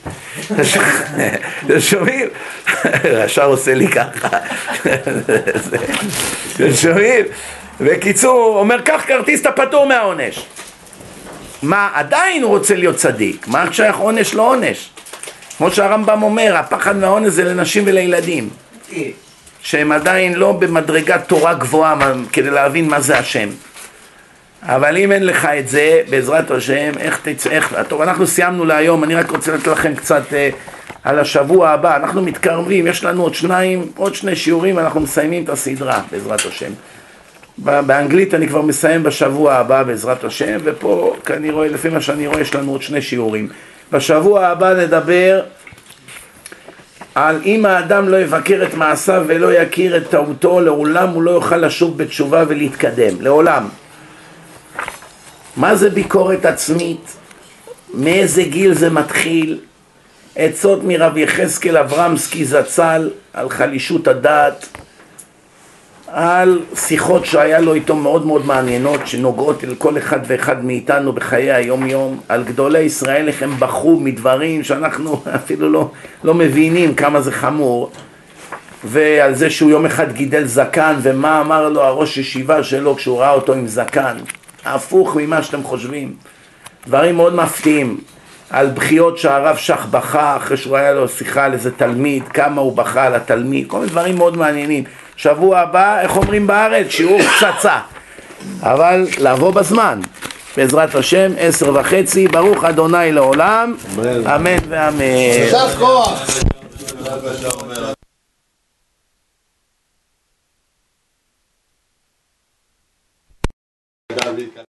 אתם שומעים? ישר עושה לי ככה. אתם שומעים? בקיצור, הוא אומר, קח כרטיס, אתה פטור מהעונש. מה, עדיין הוא רוצה להיות צדיק. מה שייך עונש לא עונש? כמו שהרמב"ם אומר, הפחד מהעונש זה לנשים ולילדים. שהם עדיין לא במדרגת תורה גבוהה כדי להבין מה זה השם. אבל אם אין לך את זה, בעזרת השם, איך תצא, איך, טוב, אנחנו סיימנו להיום, אני רק רוצה לתת לכם קצת אה, על השבוע הבא, אנחנו מתקרבים, יש לנו עוד שניים, עוד שני שיעורים, אנחנו מסיימים את הסדרה, בעזרת השם. באנגלית אני כבר מסיים בשבוע הבא, בעזרת השם, ופה, אני רואה, לפי מה שאני רואה, יש לנו עוד שני שיעורים. בשבוע הבא נדבר על אם האדם לא יבקר את מעשיו ולא יכיר את טעותו, לעולם הוא לא יוכל לשוב בתשובה ולהתקדם, לעולם. מה זה ביקורת עצמית? מאיזה גיל זה מתחיל? עצות מרב יחזקאל אברמסקי זצ"ל על חלישות הדעת, על שיחות שהיה לו איתו מאוד מאוד מעניינות שנוגעות אל כל אחד ואחד מאיתנו בחיי היום יום על גדולי ישראל איך הם בכו מדברים שאנחנו אפילו לא, לא מבינים כמה זה חמור ועל זה שהוא יום אחד גידל זקן ומה אמר לו הראש ישיבה שלו כשהוא ראה אותו עם זקן הפוך ממה שאתם חושבים דברים מאוד מפתיעים על בכיות שהרב שך בכה אחרי שהוא היה לו שיחה על איזה תלמיד כמה הוא בכה על התלמיד כל מיני דברים מאוד מעניינים שבוע הבא, איך אומרים בארץ? שיעור פצצה. אבל לבוא בזמן. בעזרת השם, עשר וחצי, ברוך אדוני לעולם, אמן ואמן. Grazie.